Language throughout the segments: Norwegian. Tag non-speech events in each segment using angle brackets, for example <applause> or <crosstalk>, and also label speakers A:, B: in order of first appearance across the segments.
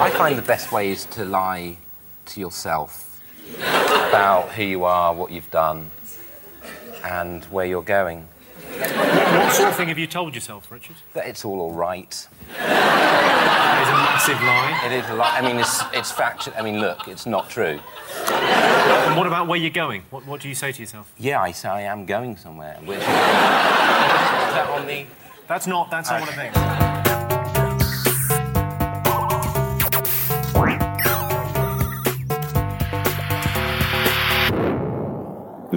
A: I find the best way is to lie to yourself about who you are, what you've done, and where you're going.
B: What sort of thing have you told yourself, Richard?
A: That it's all all right.
B: That is a massive lie.
A: It is a lie. I mean, it's, it's factual. I mean, look, it's not true.
B: And what about where you're going? What, what do you say to yourself?
A: Yeah, I say I am going somewhere. Which, is that on the...
B: That's not, that's not what I think.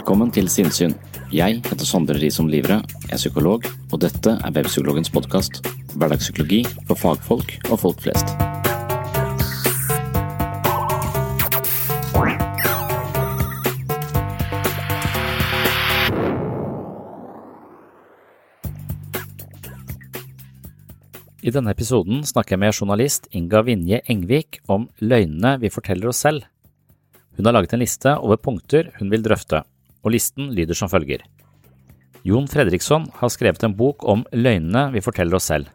C: Velkommen til Sinnsyn. Jeg heter Sondre Risom Livre, er psykolog, og dette er Webpsykologens podkast. Hverdagspsykologi for fagfolk og folk flest. I denne episoden snakker jeg med journalist Inga Vinje Engvik om løgnene vi forteller oss selv. Hun har laget en liste over punkter hun vil drøfte, og listen lyder som følger. Jon Fredriksson har skrevet en bok om løgnene vi forteller oss selv.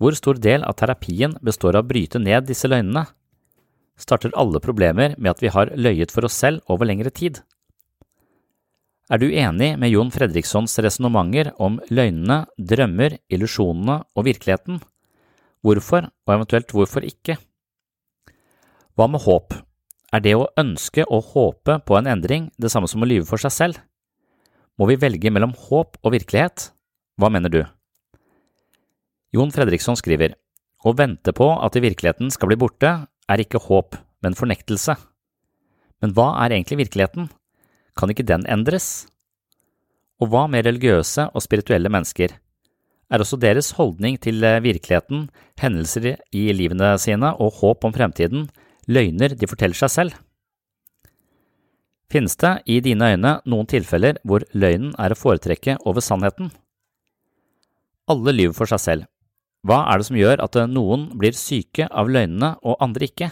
C: Hvor stor del av terapien består av å bryte ned disse løgnene? Starter alle problemer med at vi har løyet for oss selv over lengre tid? Er du enig med Jon Fredrikssons resonnementer om løgnene, drømmer, illusjonene og virkeligheten? Hvorfor, og eventuelt hvorfor ikke? Hva med håp? Er det å ønske og håpe på en endring det samme som å lyve for seg selv? Må vi velge mellom håp og virkelighet? Hva mener du? Jon Fredriksson skriver, Å vente på at virkeligheten skal bli borte, er ikke håp, men fornektelse. Men hva er egentlig virkeligheten? Kan ikke den endres? Og hva med religiøse og spirituelle mennesker? Er også deres holdning til virkeligheten, hendelser i livene sine og håp om fremtiden løgner de forteller seg selv? Finnes det i dine øyne noen tilfeller hvor løgnen er å foretrekke over sannheten? Alle lyver for seg selv. Hva er det som gjør at noen blir syke av løgnene og andre ikke?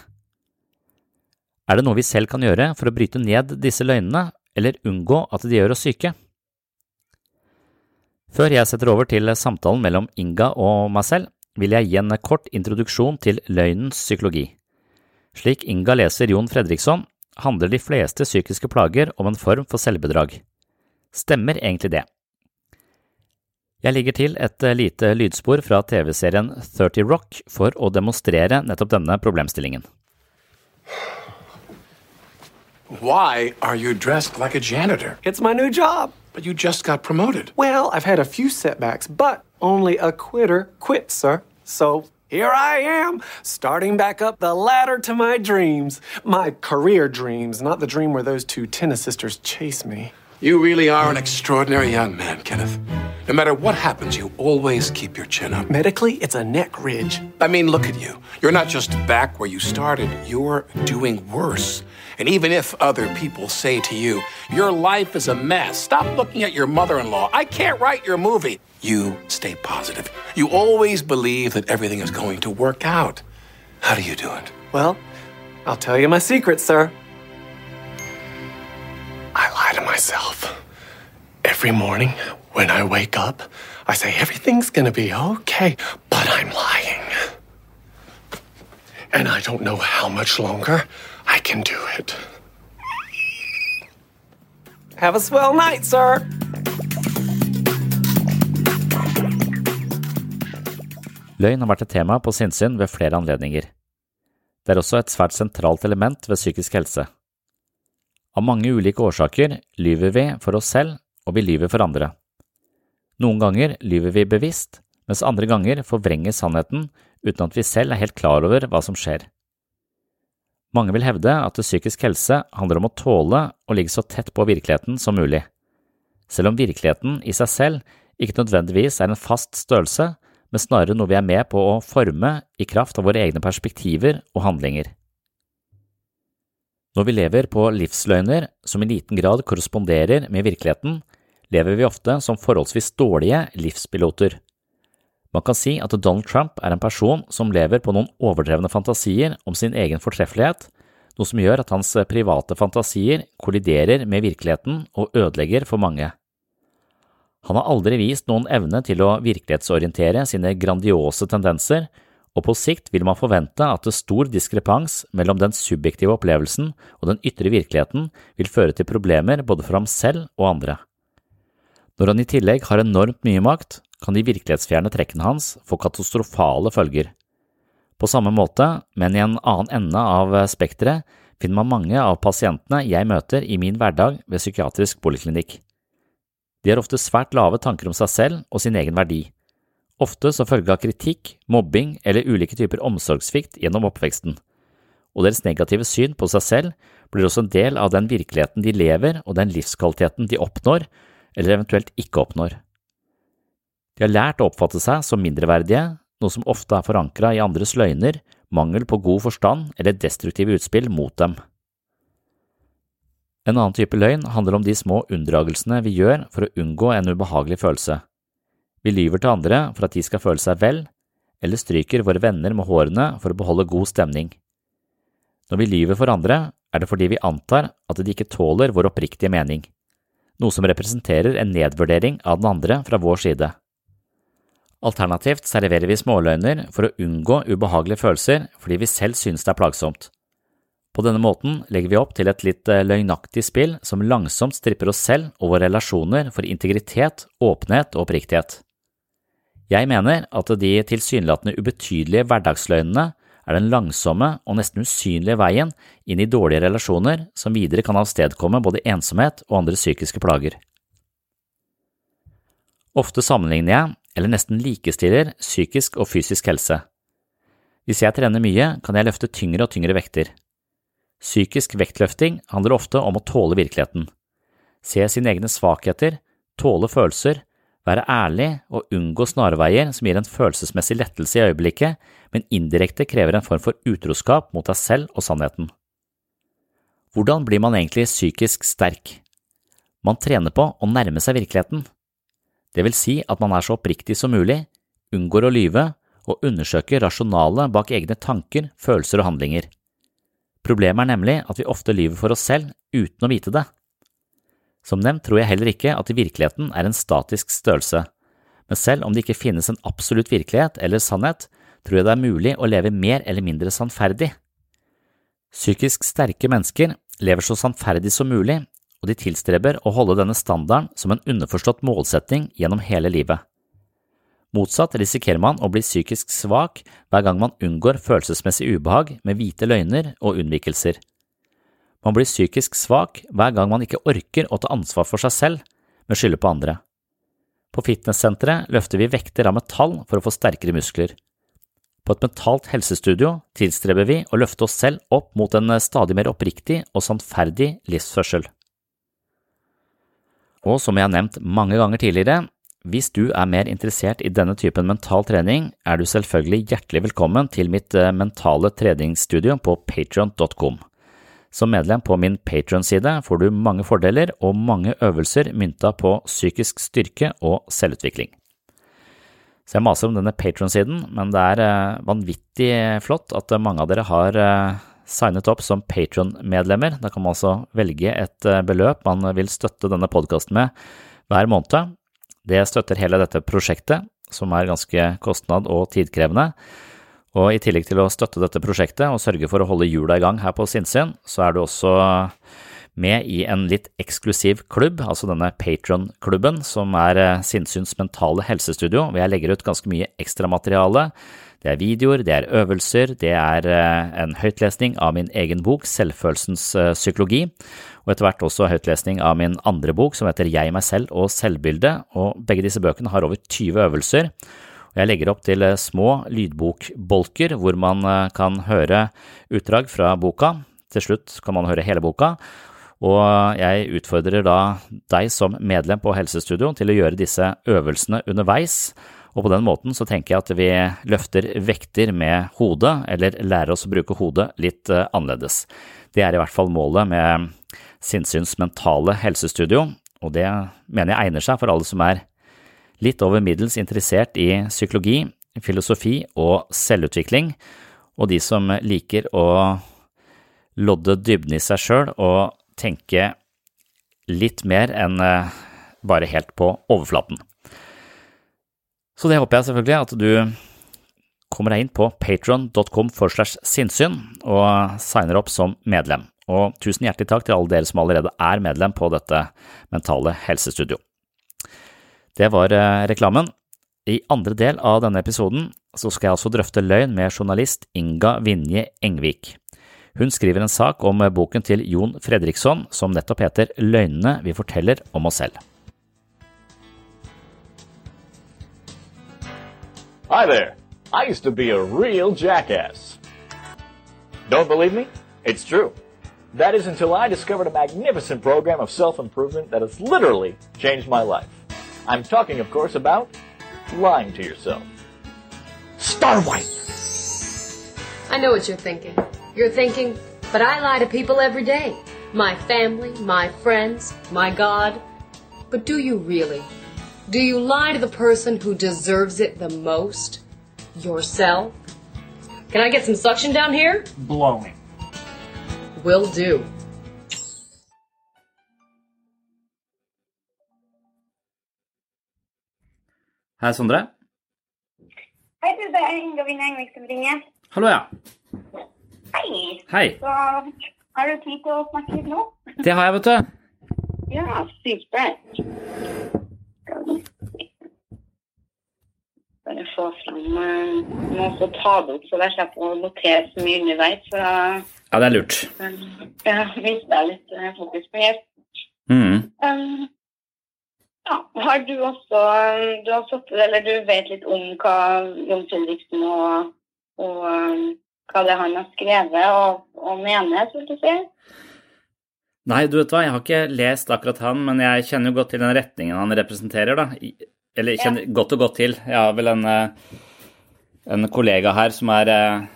C: Er det noe vi selv kan gjøre for å bryte ned disse løgnene, eller unngå at de gjør oss syke? Før jeg setter over til samtalen mellom Inga og meg selv, vil jeg gi en kort introduksjon til løgnens psykologi. Slik Inga leser Jon Fredriksson, handler de fleste psykiske plager om en form for selvbedrag. Stemmer egentlig det? Jeg ligger til et lite lydspor fra TV-serien 30 Rock for å demonstrere nettopp denne problemstillingen.
D: Why are you dressed like a janitor?
E: It's my new job.
D: But you just got promoted.
E: Well, I've had a few setbacks, but only a quitter quits, sir. So here I am, starting back up the ladder to my dreams. My career dreams, not the dream where those two tennis sisters chase me.
D: You really are an extraordinary young man, Kenneth. No matter what happens, you always keep your chin up.
E: Medically, it's a neck ridge.
D: I mean, look at you. You're not just back where you started, you're doing worse. And even if other people say to you, your life is a mess, stop looking at your mother in law. I can't write your movie. You stay positive. You always believe that everything is going to work out. How do you do it?
E: Well, I'll tell you my secret, sir. I lie to myself. Every morning when I wake up, I say everything's gonna be okay, but I'm lying. And I don't know how much longer I can do it. Have a swell night, sir.
C: Løgn har vært et tema på sinnssyn ved flere anledninger. Det er også et svært sentralt element ved psykisk helse. Av mange ulike årsaker lyver vi for oss selv, og vi lyver for andre. Noen ganger lyver vi bevisst, mens andre ganger forvrenger sannheten uten at vi selv er helt klar over hva som skjer. Mange vil hevde at psykisk helse handler om å tåle å ligge så tett på virkeligheten som mulig. Selv om virkeligheten i seg selv ikke nødvendigvis er en fast størrelse, men snarere noe vi er med på å forme i kraft av våre egne perspektiver og handlinger. Når vi lever på livsløgner som i liten grad korresponderer med virkeligheten, lever vi ofte som forholdsvis dårlige livspiloter. Man kan si at Donald Trump er en person som lever på noen overdrevne fantasier om sin egen fortreffelighet, noe som gjør at hans private fantasier kolliderer med virkeligheten og ødelegger for mange. Han har aldri vist noen evne til å virkelighetsorientere sine grandiose tendenser, og på sikt vil man forvente at stor diskrepans mellom den subjektive opplevelsen og den ytre virkeligheten vil føre til problemer både for ham selv og andre. Når han i tillegg har enormt mye makt, kan de virkelighetsfjerne trekkene hans få katastrofale følger. På samme måte, men i en annen ende av spekteret, finner man mange av pasientene jeg møter i min hverdag ved psykiatrisk poliklinikk. De har ofte svært lave tanker om seg selv og sin egen verdi, ofte som følge av kritikk, mobbing eller ulike typer omsorgssvikt gjennom oppveksten, og deres negative syn på seg selv blir også en del av den virkeligheten de lever og den livskvaliteten de oppnår eller eventuelt ikke oppnår. De har lært å oppfatte seg som mindreverdige, noe som ofte er forankra i andres løgner, mangel på god forstand eller destruktive utspill mot dem. En annen type løgn handler om de små unndragelsene vi gjør for å unngå en ubehagelig følelse. Vi lyver til andre for at de skal føle seg vel, eller stryker våre venner med hårene for å beholde god stemning. Når vi lyver for andre, er det fordi vi antar at de ikke tåler vår oppriktige mening, noe som representerer en nedvurdering av den andre fra vår side. Alternativt serverer vi småløgner for å unngå ubehagelige følelser fordi vi selv synes det er plagsomt. På denne måten legger vi opp til et litt eh, løgnaktig spill som langsomt stripper oss selv og våre relasjoner for integritet, åpenhet og oppriktighet. Jeg mener at de tilsynelatende ubetydelige hverdagsløgnene er den langsomme og nesten usynlige veien inn i dårlige relasjoner som videre kan avstedkomme både ensomhet og andre psykiske plager. Ofte sammenligner jeg, eller nesten likestiller, psykisk og fysisk helse. Hvis jeg trener mye, kan jeg løfte tyngre og tyngre vekter. Psykisk vektløfting handler ofte om å tåle virkeligheten, se sine egne svakheter, tåle følelser, være ærlig og unngå snarveier som gir en følelsesmessig lettelse i øyeblikket, men indirekte krever en form for utroskap mot deg selv og sannheten. Hvordan blir man egentlig psykisk sterk? Man trener på å nærme seg virkeligheten. Det vil si at man er så oppriktig som mulig, unngår å lyve og undersøker rasjonalet bak egne tanker, følelser og handlinger. Problemet er nemlig at vi ofte lyver for oss selv uten å vite det. Som nevnt tror jeg heller ikke at virkeligheten er en statisk størrelse, men selv om det ikke finnes en absolutt virkelighet eller sannhet, tror jeg det er mulig å leve mer eller mindre sannferdig. Psykisk sterke mennesker lever så sannferdig som mulig, og de tilstreber å holde denne standarden som en underforstått målsetting gjennom hele livet. Motsatt risikerer man å bli psykisk svak hver gang man unngår følelsesmessig ubehag med hvite løgner og unnvikelser. Man blir psykisk svak hver gang man ikke orker å ta ansvar for seg selv, men skylder på andre. På fitnesssenteret løfter vi vekter av metall for å få sterkere muskler. På et mentalt helsestudio tilstreber vi å løfte oss selv opp mot en stadig mer oppriktig og sannferdig livsførsel. Og som jeg har nevnt mange ganger tidligere, hvis du er mer interessert i denne typen mental trening, er du selvfølgelig hjertelig velkommen til mitt eh, mentale treningsstudio på patron.com. Som medlem på min Patron-side får du mange fordeler og mange øvelser mynta på psykisk styrke og selvutvikling. Så jeg maser om denne Patron-siden, men det er eh, vanvittig flott at mange av dere har eh, signet opp som Patron-medlemmer. Da kan man altså velge et eh, beløp man vil støtte denne podkasten med hver måned. Det støtter hele dette prosjektet, som er ganske kostnad- og tidkrevende. Og i tillegg til å støtte dette prosjektet og sørge for å holde hjula i gang her på Sinnsyn, så er du også med i en litt eksklusiv klubb, altså denne Patron-klubben, som er eh, Sinnsyns mentale helsestudio, hvor jeg legger ut ganske mye ekstramateriale. Det er videoer, det er øvelser, det er eh, en høytlesning av min egen bok, Selvfølelsens eh, psykologi, og etter hvert også høytlesning av min andre bok, som heter Jeg, meg selv og selvbildet, og begge disse bøkene har over 20 øvelser. Og jeg legger opp til små lydbokbolker hvor man kan høre utdrag fra boka. Til slutt kan man høre hele boka, og jeg utfordrer da deg som medlem på Helsestudio til å gjøre disse øvelsene underveis, og på den måten så tenker jeg at vi løfter vekter med hodet, eller lærer oss å bruke hodet litt eh, annerledes. Det er i hvert fall målet med Sinnsyns mentale helsestudio, og det mener jeg egner seg for alle som er litt over middels interessert i psykologi, filosofi og selvutvikling, og de som liker å lodde dybden i seg sjøl og tenke litt mer enn eh, bare helt på overflaten. Så det håper jeg selvfølgelig at du kommer deg inn på patron.com for slags sinnssyn og signer opp som medlem. Og tusen hjertelig takk til alle dere som allerede er medlem på dette mentale helsestudio. Det var eh, reklamen. I andre del av denne episoden så skal jeg altså drøfte løgn med journalist Inga Vinje Engvik. Hun skriver en sak om boken til Jon Fredriksson som nettopp heter Løgnene vi forteller om oss selv.
F: Hi there. I used to be a real jackass. Don't believe me? It's true. That is until I discovered a magnificent program of self improvement that has literally changed my life. I'm talking, of course, about lying to yourself. Starwipe!
G: I know what you're thinking. You're thinking, but I lie to people every day. My family, my friends, my God. But do you really? Do you lie to the person who deserves it the most? Yourself? Can I get some suction down here?
F: Blowing.
G: Will do.
C: Hei, Sondre.
H: Hei, du. Det er Inga Engvik som ringer.
C: Hallo, ja.
H: Hei.
C: Hei.
H: Så har du tid til å snakke litt nå?
C: Det har jeg, vet du.
H: Ja, supert. Bare få fram noe Må også ta det opp, så jeg slipper å notere så mye underveis. Så,
C: Ja, det er lurt.
H: Ja, ja, mister jeg litt uh, fokus på hjelp.
C: Mm.
H: Um, ja, har du også Du har satt, eller du vet litt om hva Jon Fredriksen og, og um, hva det han har skrevet og, og mener, skulle du si?
C: Nei, du vet hva, jeg har ikke lest akkurat han, men jeg kjenner jo godt til den retningen han representerer, da. Eller kjenner godt og godt til. Jeg har vel en, eh, en kollega her som er eh,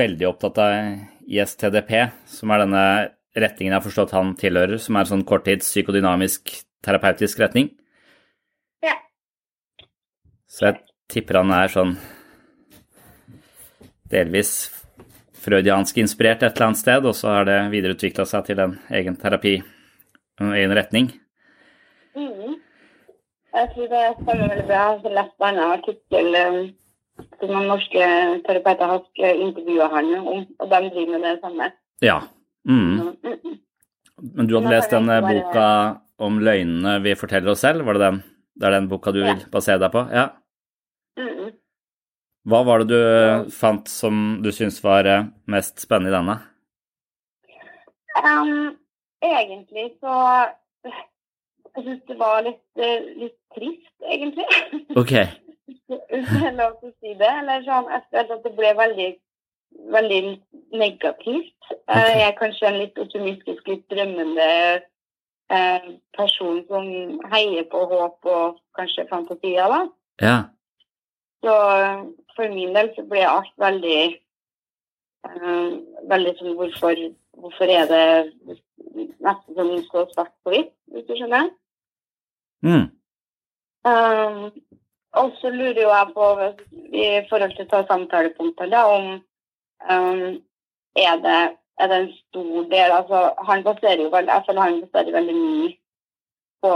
C: veldig opptatt av ISTDP, som er denne retningen jeg har forstått han tilhører, som er sånn korttids psykodynamisk terapeutisk retning.
H: Ja.
C: Så jeg tipper han er sånn delvis freudiansk inspirert et eller annet sted, og så har det videreutvikla seg til en egen terapi, en egen retning.
H: Mm. Jeg tror det stemmer veldig bra. Jeg har lest en artikkel um, som noen norske terapeuter har intervjua han om, og de driver med det samme.
C: Ja. Mm.
H: Mhm.
C: Men du hadde lest den eh, boka om løgnene vi forteller oss selv, var det den? Det er den boka du vil basere deg på? Ja. Hva var det du eh, fant som du syntes var eh, mest spennende i denne?
H: Um, egentlig så Jeg syns det var litt, eh, litt trist, egentlig.
C: Ok. <laughs>
H: Hvis det er lov til å si det. Eller sånn, jeg følte at det ble veldig, veldig negativt. Okay. Jeg er kanskje en litt optimistisk, litt drømmende eh, person som heier på håp og kanskje fantasier, da.
C: Ja.
H: Så for min del så ble alt veldig eh, Veldig sånn hvorfor, hvorfor er det nesten som så svart på hvitt, hvis du skjønner?
C: Mm.
H: Um, og så lurer jo jeg på, i forhold til å ta samtalepunkter, da, om um, er, det, er det en stor del altså Han baserer jo veldig, jeg føler han baserer veldig mye på,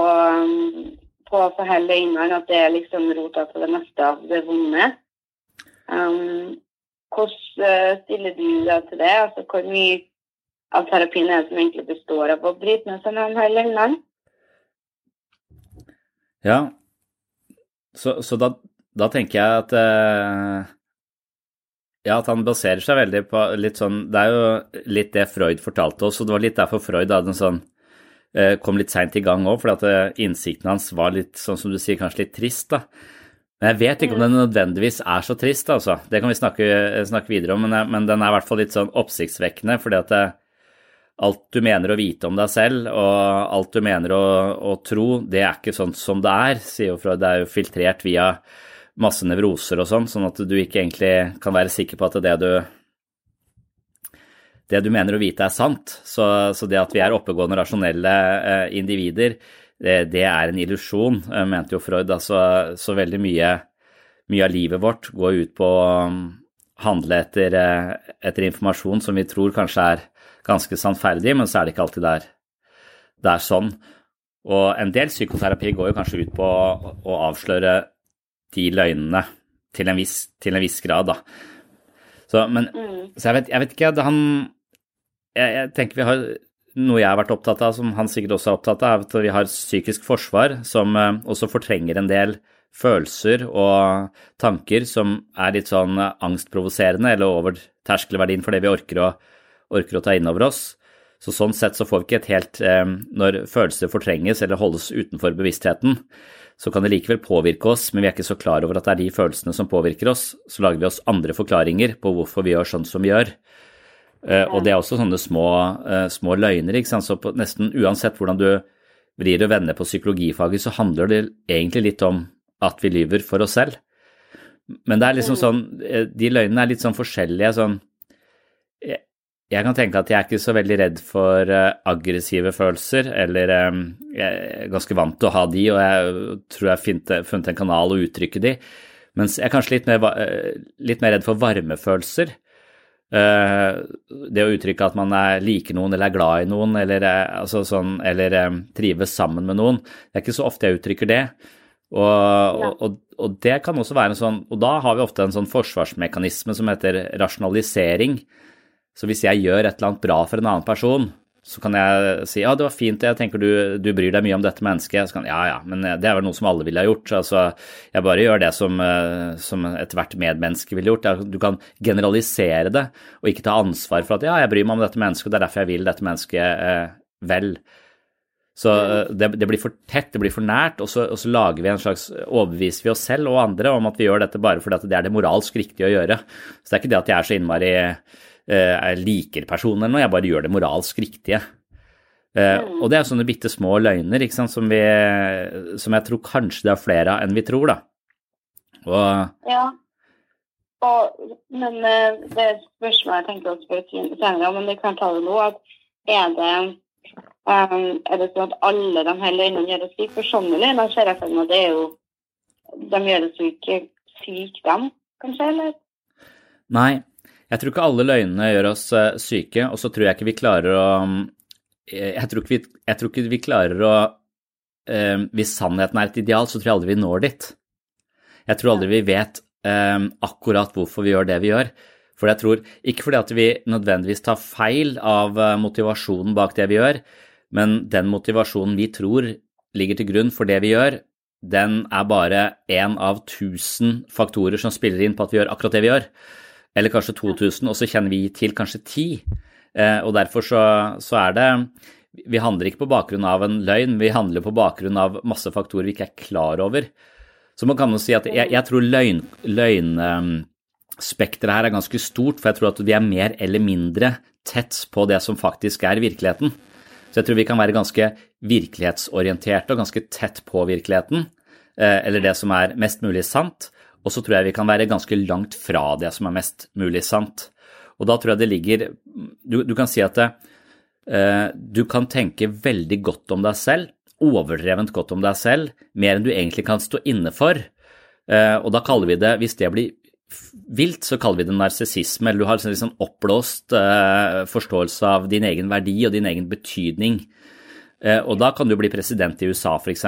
H: på så her løgnene, at det er liksom rota til det meste av det vonde. Um, hvordan uh, stiller du deg til det? Altså, hvor mye av terapien er det som egentlig består av å bryte med seg noen hele løgnene?
C: Ja, så, så da, da, tenker jeg at eh, Ja, at han baserer seg veldig på litt sånn Det er jo litt det Freud fortalte oss, og det var litt derfor Freud hadde en sånn eh, kom litt seint i gang òg, fordi at eh, innsikten hans var litt, sånn som du sier, kanskje litt trist, da. Men jeg vet ikke om den nødvendigvis er så trist, altså. Det kan vi snakke, snakke videre om, men, men, den er i hvert fall litt sånn oppsiktsvekkende, fordi at det, alt du mener å vite om deg selv, og alt du mener å, å, tro, det er ikke sånn som det er, sier jo Freud. Det er jo filtrert via masse nevroser og sånn, sånn at du ikke egentlig kan være sikker på at det du det du mener å vite er sant. Så, så det at vi er oppegående, rasjonelle eh, individer, det, det, er en illusjon, eh, mente jo Freud. Altså, så veldig mye, mye, av livet vårt går ut på å um, handle etter, eh, etter informasjon som vi tror kanskje er ganske sannferdig, men så er det ikke alltid der. Det er sånn. Og en del psykoterapi går jo kanskje ut på å, å avsløre de løgnene til en viss, til en viss grad, da. Så, men, mm. så jeg, vet, jeg vet ikke han jeg, jeg, tenker vi har noe jeg har vært opptatt av, som han sikkert også er opptatt av, er at vi har psykisk forsvar som uh, også fortrenger en del følelser og tanker som er litt sånn angstprovoserende eller over terskelverdien for det vi orker å orker å ta inn over oss. Så sånn sett så får vi ikke et helt eh, Når følelser fortrenges eller holdes utenfor bevisstheten, så kan det likevel påvirke oss, men vi er ikke så klar over at det er de følelsene som påvirker oss. Så lager vi oss andre forklaringer på hvorfor vi gjør sånn som vi gjør. Eh, og det er også sånne små, eh, små løgner. ikke sant? Så på, nesten uansett hvordan du vrir og vender på psykologifaget, så handler det egentlig litt om at vi lyver for oss selv. Men det er liksom sånn, de løgnene er litt sånn forskjellige. sånn jeg kan tenke at jeg er ikke så veldig redd for uh, aggressive følelser, eller um, jeg er ganske vant til å ha de, og jeg tror jeg har funnet en kanal å uttrykke de. Mens jeg er kanskje litt mer, uh, litt mer redd for varmefølelser. Det å uttrykke at man er, liker noen eller er glad i noen, eller, altså sånn, eller trives sammen med noen. Det er ikke så ofte jeg uttrykker det. Og, og, og, det kan også være en sånn Og da har vi ofte en sånn forsvarsmekanisme som heter rasjonalisering så hvis jeg gjør et eller annet bra for en annen person, så kan jeg si ja, det var fint, jeg tenker du, du bryr deg mye om dette mennesket. Så kan, ja, ja, men det er vel noe som alle ville ha gjort. Altså, jeg bare gjør det som, eh, som ethvert medmenneske ville gjort. Du kan generalisere det og ikke ta ansvar for at ja, jeg bryr meg om dette mennesket, og det er derfor jeg vil dette mennesket eh, vel. Så eh, det, det, blir for tett, det blir for nært, og så, og så, lager vi en slags overbeviser vi oss selv og andre om at vi gjør dette bare fordi det er det moralsk riktige å gjøre. Så det er ikke det at jeg er så innmari Eh, jeg liker personen eller noe, jeg bare gjør det moralsk riktige. Mm. og det er sånne bitte små løgner ikke sant, som, vi, som jeg tror kanskje det er flere av enn vi tror, da.
H: Og, ja. Og, men uh, det spørsmålet jeg tenkte å spørre senere, men det kan ta det nå, at er det, um, er det sånn at alle de her løgnene gjøres like? For sånne løgner ser jeg for meg det er jo De gjøres jo ikke syke, dem, kanskje? eller?
C: Nei, jeg tror ikke alle løgnene gjør oss eh, syke, og så tror jeg ikke vi klarer å eh, jeg tror ikke vi, tror ikke vi klarer å eh, Hvis sannheten er et ideal, så tror jeg aldri vi når dit. Jeg tror aldri vi vet akkurat hvorfor vi gjør det vi gjør. For jeg tror, Ikke fordi at vi nødvendigvis tar feil av motivasjonen bak det vi gjør, men den motivasjonen vi tror ligger til grunn for det vi gjør, den er bare én av tusen faktorer som spiller inn på at vi gjør akkurat det vi gjør eller kanskje 2000, og så kjenner vi til kanskje 10. Eh, og derfor så, så, er det Vi handler ikke på bakgrunn av en løgn, vi handler på bakgrunn av masse faktorer vi ikke er klar over. Så man kan jo si at jeg, jeg tror løgn, løgnspekteret her er ganske stort, for jeg tror at vi er mer eller mindre tett på det som faktisk er virkeligheten. Så jeg tror vi kan være ganske virkelighetsorienterte og ganske tett på virkeligheten, eh, eller det som er mest mulig sant. Og så tror jeg vi kan være ganske langt fra det som er mest mulig sant. Og da tror jeg det ligger Du, du kan si at det, eh, du kan tenke veldig godt om deg selv, overdrevent godt om deg selv, mer enn du egentlig kan stå inne for. Eh, og da kaller vi det, hvis det blir vilt, så kaller vi det narsissisme, eller du har en liksom oppblåst eh, forståelse av din egen verdi og din egen betydning. Eh, og da kan du bli president i USA, f.eks.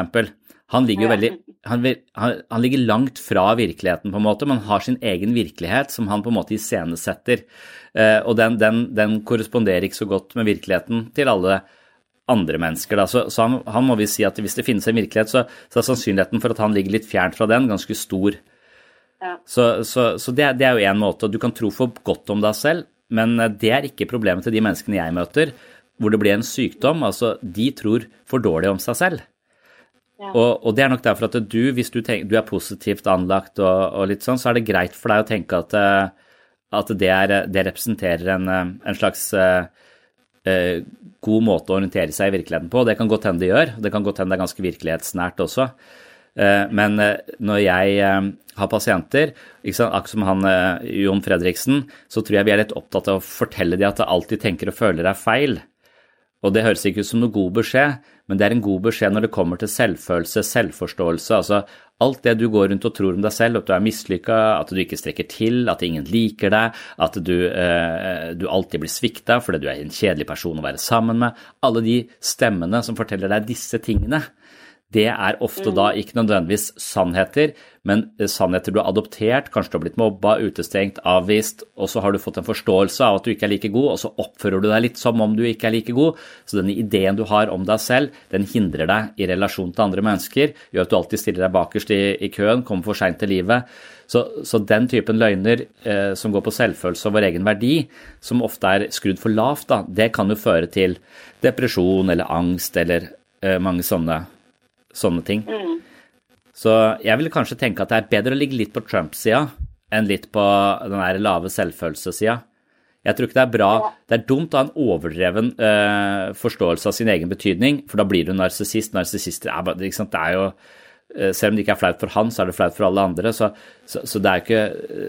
C: Han ligger jo veldig han, han, han, ligger langt fra virkeligheten, på en måte, men har sin egen virkelighet som han på en måte iscenesetter. Eh, og den, den, den, korresponderer ikke så godt med virkeligheten til alle andre mennesker. Da. Så, så han, han, må vi si at hvis det finnes en virkelighet, så, så er sannsynligheten for at han ligger litt fjernt fra den, ganske stor. Så, så, så det, det, er jo én måte. Du kan tro for godt om deg selv, men eh, det er ikke problemet til de menneskene jeg møter, hvor det blir en sykdom. Altså, de tror for dårlig om seg selv. Og, og, det er nok derfor at du, hvis du, tenker, du er positivt anlagt og, og, litt sånn, så er det greit for deg å tenke at, eh, at det, er, det, representerer en, eh, en slags uh, god måte å orientere seg i virkeligheten på. Det kan godt hende det gjør. Det kan godt hende det er ganske virkelighetsnært også. Men når jeg har pasienter, akkurat som han Jon Fredriksen, så tror jeg vi er litt opptatt av å fortelle dem at alt de tenker og føler er feil. Og det høres ikke ut som noe god beskjed, men det er en god beskjed når det kommer til selvfølelse, selvforståelse. Altså alt det du går rundt og tror om deg selv, at du er mislykka, at du ikke strekker til, at ingen liker deg, at du, eh, du alltid blir svikta fordi du er en kjedelig person å være sammen med. Alle de stemmene som forteller deg disse tingene det er ofte da ikke nødvendigvis sannheter, men eh, sannheter du har adoptert, kanskje du har blitt mobba, utestengt, avvist, og så har du fått en forståelse av at du ikke er like god, og så oppfører du deg litt som om du ikke er like god. Så denne ideen du har om deg selv, den hindrer deg i relasjon til andre mennesker, gjør at du alltid stiller deg bakerst i, i køen, kommer for seint til livet. Så, så, den typen løgner eh, som går på selvfølelse og vår egen verdi, som ofte er skrudd for lavt, da, det kan jo føre til depresjon eller angst eller eh, mange sånne sånne ting. Mm. Så jeg vil kanskje tenke at det er bedre å ligge litt på Trump-sida enn litt på den der lave selvfølelsessida. Jeg tror ikke det er bra Det er dumt å ha en overdreven uh, forståelse av sin egen betydning, for da blir du narsissist. Narsissister er, det er jo uh, Selv om det ikke er flaut for han, så er det flaut for alle andre. Så, så, så det er ikke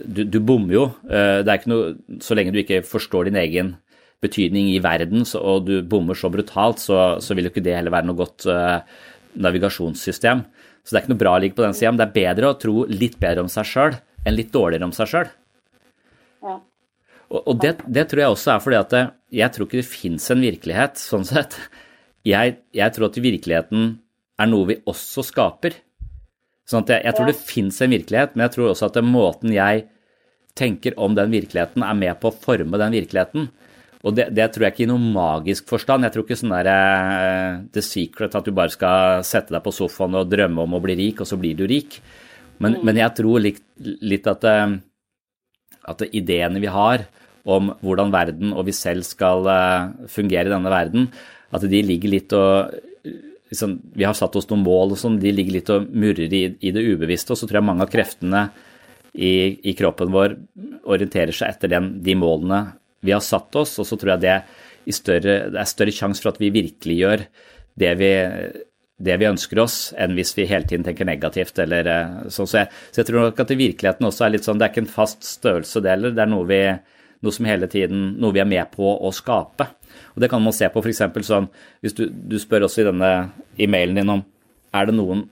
C: Du, du bommer jo. Uh, det er ikke noe Så lenge du ikke forstår din egen betydning i verden, så, og du bommer så brutalt, så, så vil jo ikke det heller være noe godt navigasjonssystem. Så det er ikke noe bra å ligge på den sida, men det er bedre å tro litt bedre om seg sjøl enn litt dårligere om seg sjøl. Ja. Og, og det, det, tror jeg også er fordi at det, jeg tror ikke det fins en virkelighet sånn sett. Jeg, jeg, tror at virkeligheten er noe vi også skaper. Sånn at jeg, jeg tror det fins en virkelighet, men jeg tror også at måten jeg tenker om den virkeligheten, er med på å forme den virkeligheten. Og det, det, tror jeg ikke i noen magisk forstand. Jeg tror ikke sånn der uh, The Secret, at du bare skal sette deg på sofaen og drømme om å bli rik, og så blir du rik. Men, mm. men jeg tror litt, litt at, uh, at ideene vi har om hvordan verden og vi selv skal uh, fungere i denne verden, at de ligger litt og liksom, Vi har satt oss noen mål og sånn, de ligger litt og murrer i, i det ubevisste. Og så tror jeg mange av kreftene i, i kroppen vår orienterer seg etter den, de målene vi har satt oss, og så tror jeg det, større, det er større sjanse for at vi virkelig gjør det vi, det vi ønsker oss, enn hvis vi hele tiden tenker negativt. Eller, så, så, jeg, så, jeg, tror nok at i virkeligheten også er litt sånn, det er ikke en fast størrelse, det heller. Det er noe, vi, noe som hele tiden, noe vi er med på å skape. Og Det kan man se på f.eks. sånn hvis du, du, spør også i denne e-mailen din om er det noen,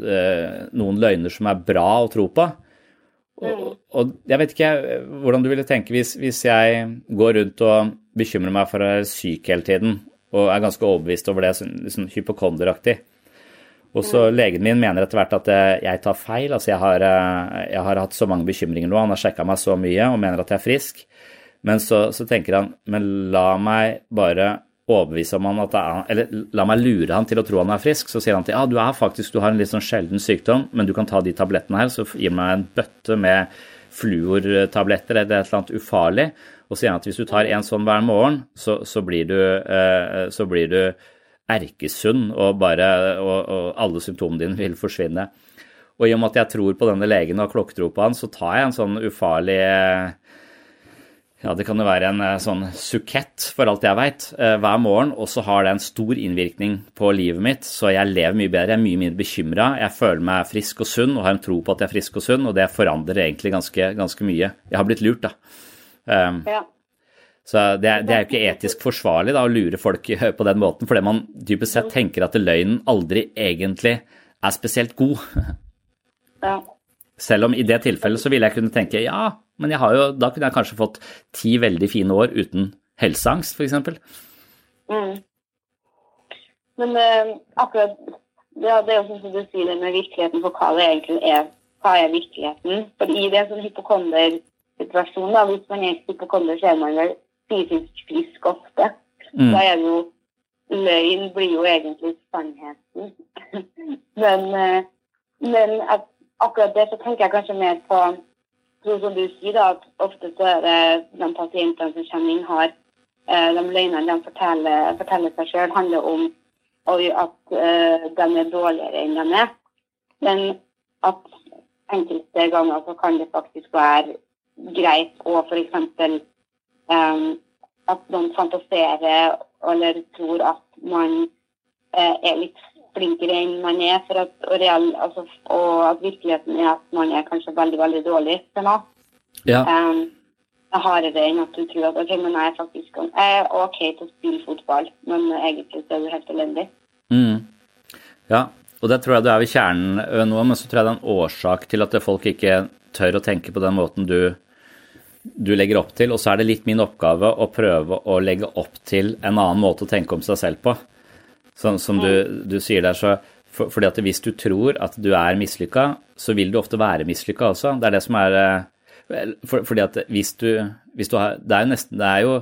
C: øh, noen løgner som er bra å tro på. Og, og, jeg vet ikke hvordan du ville tenke hvis, hvis, jeg går rundt og bekymrer meg for å være syk hele tiden, og er ganske overbevist over det, sånn, sånn hypokonderaktig. Og så legen min mener etter hvert at jeg tar feil. Altså jeg har, eh, jeg har hatt så mange bekymringer nå, han har sjekka meg så mye og mener at jeg er frisk. Men så, så tenker han men la meg bare overbevise om han at er, eller la meg lure han til å tro han er frisk. Så sier han til ja, du er faktisk, du har en litt sånn sjelden sykdom, men du kan ta de tablettene her. Så gir han meg en bøtte med fluortabletter eller et eller annet ufarlig. Og sier han at hvis du tar en sånn hver morgen, så, så blir du, eh, så blir du erkesunn, og, bare, og, og alle symptomene dine vil forsvinne. Og i og med at jeg tror på denne legen og har klokketro på han, så tar jeg en sånn ufarlig ja, det kan jo være en eh, sånn sukett, for alt jeg veit, eh, hver morgen. Og så har det en stor innvirkning på livet mitt, så jeg lever mye bedre. Jeg er mye mindre bekymra. Jeg føler meg frisk og sunn og har en tro på at jeg er frisk og sunn, og det forandrer egentlig ganske, ganske mye. Jeg har blitt lurt, da. Um,
H: Ja.
C: Så det, er- det er jo ikke etisk forsvarlig da, å lure folk <laughs> på den måten, fordi man dypest sett tenker at løgnen aldri egentlig er spesielt god.
H: Ja.
C: Selv om i det tilfellet så ville jeg kunne tenke ja, men jeg har jo, da kunne jeg kanskje fått ti veldig fine år uten helseangst, f.eks.
H: Mm. Men eh, akkurat ja, Det er jo sånn som du sier det med virkeligheten for hva det egentlig er. Hva er virkeligheten? For i det sånn hypokondersituasjon, da, hvis man er hypokonder, så er man vel fysisk frisk ofte.
I: Mm.
H: Da er det jo Løgn blir jo egentlig sannheten. <laughs> men eh, men at, akkurat det så tenker jeg kanskje mer på sånn som du sier, da, at ofte så er det de pasientene som kommer inn, har eh, de løgnene de forteller, forteller seg sjøl, handler om at eh, de er dårligere enn de er. Men at enkelte ganger så kan det faktisk være greit å f.eks. Um, at noen fantaserer eller tror at man eh, er litt flinkere enn man er, for at, og, real, altså, og at virkeligheten er at man er kanskje veldig, veldig dårlig til noe.
C: Ja.
H: Um, det er hardere enn at du tror at ok, men jeg er faktisk jeg er OK til å spille fotball, men egentlig så er du helt elendig.
C: Mm. Ja, og det tror jeg du er ved kjernen nå, men så tror jeg det er en årsak til at folk ikke tør å tenke på den måten du, du legger opp til. Og så er det litt min oppgave å prøve å legge opp til en annen måte å tenke om seg selv på. Sånn som du, du sier der, så for, fordi at hvis du tror at du er mislykka, så vil du ofte være mislykka også. Det er det som er eh, for, Fordi at hvis du, hvis du har Det er jo nesten Det er jo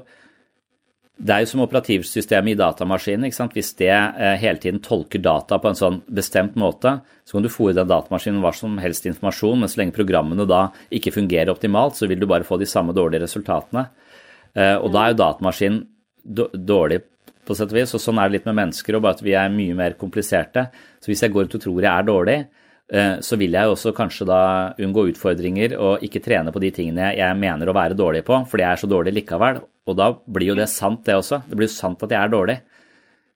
C: det er jo som operativsystemet i datamaskinen. ikke sant? Hvis det eh, hele tiden tolker data på en sånn bestemt måte, så kan du fòre den datamaskinen hva som helst informasjon, men så lenge programmene da ikke fungerer optimalt, så vil du bare få de samme dårlige resultatene. Eh, og da er jo datamaskinen då- dårlig på sett og vis, og sånn er det litt med mennesker, og bare at vi er mye mer kompliserte. Så hvis jeg går ut og tror jeg er dårlig, eh, så vil jeg også kanskje da unngå utfordringer og ikke trene på de tingene jeg mener å være dårlig på, fordi jeg er så dårlig likevel. Og da blir jo det sant, det også. Det blir jo sant at jeg er dårlig.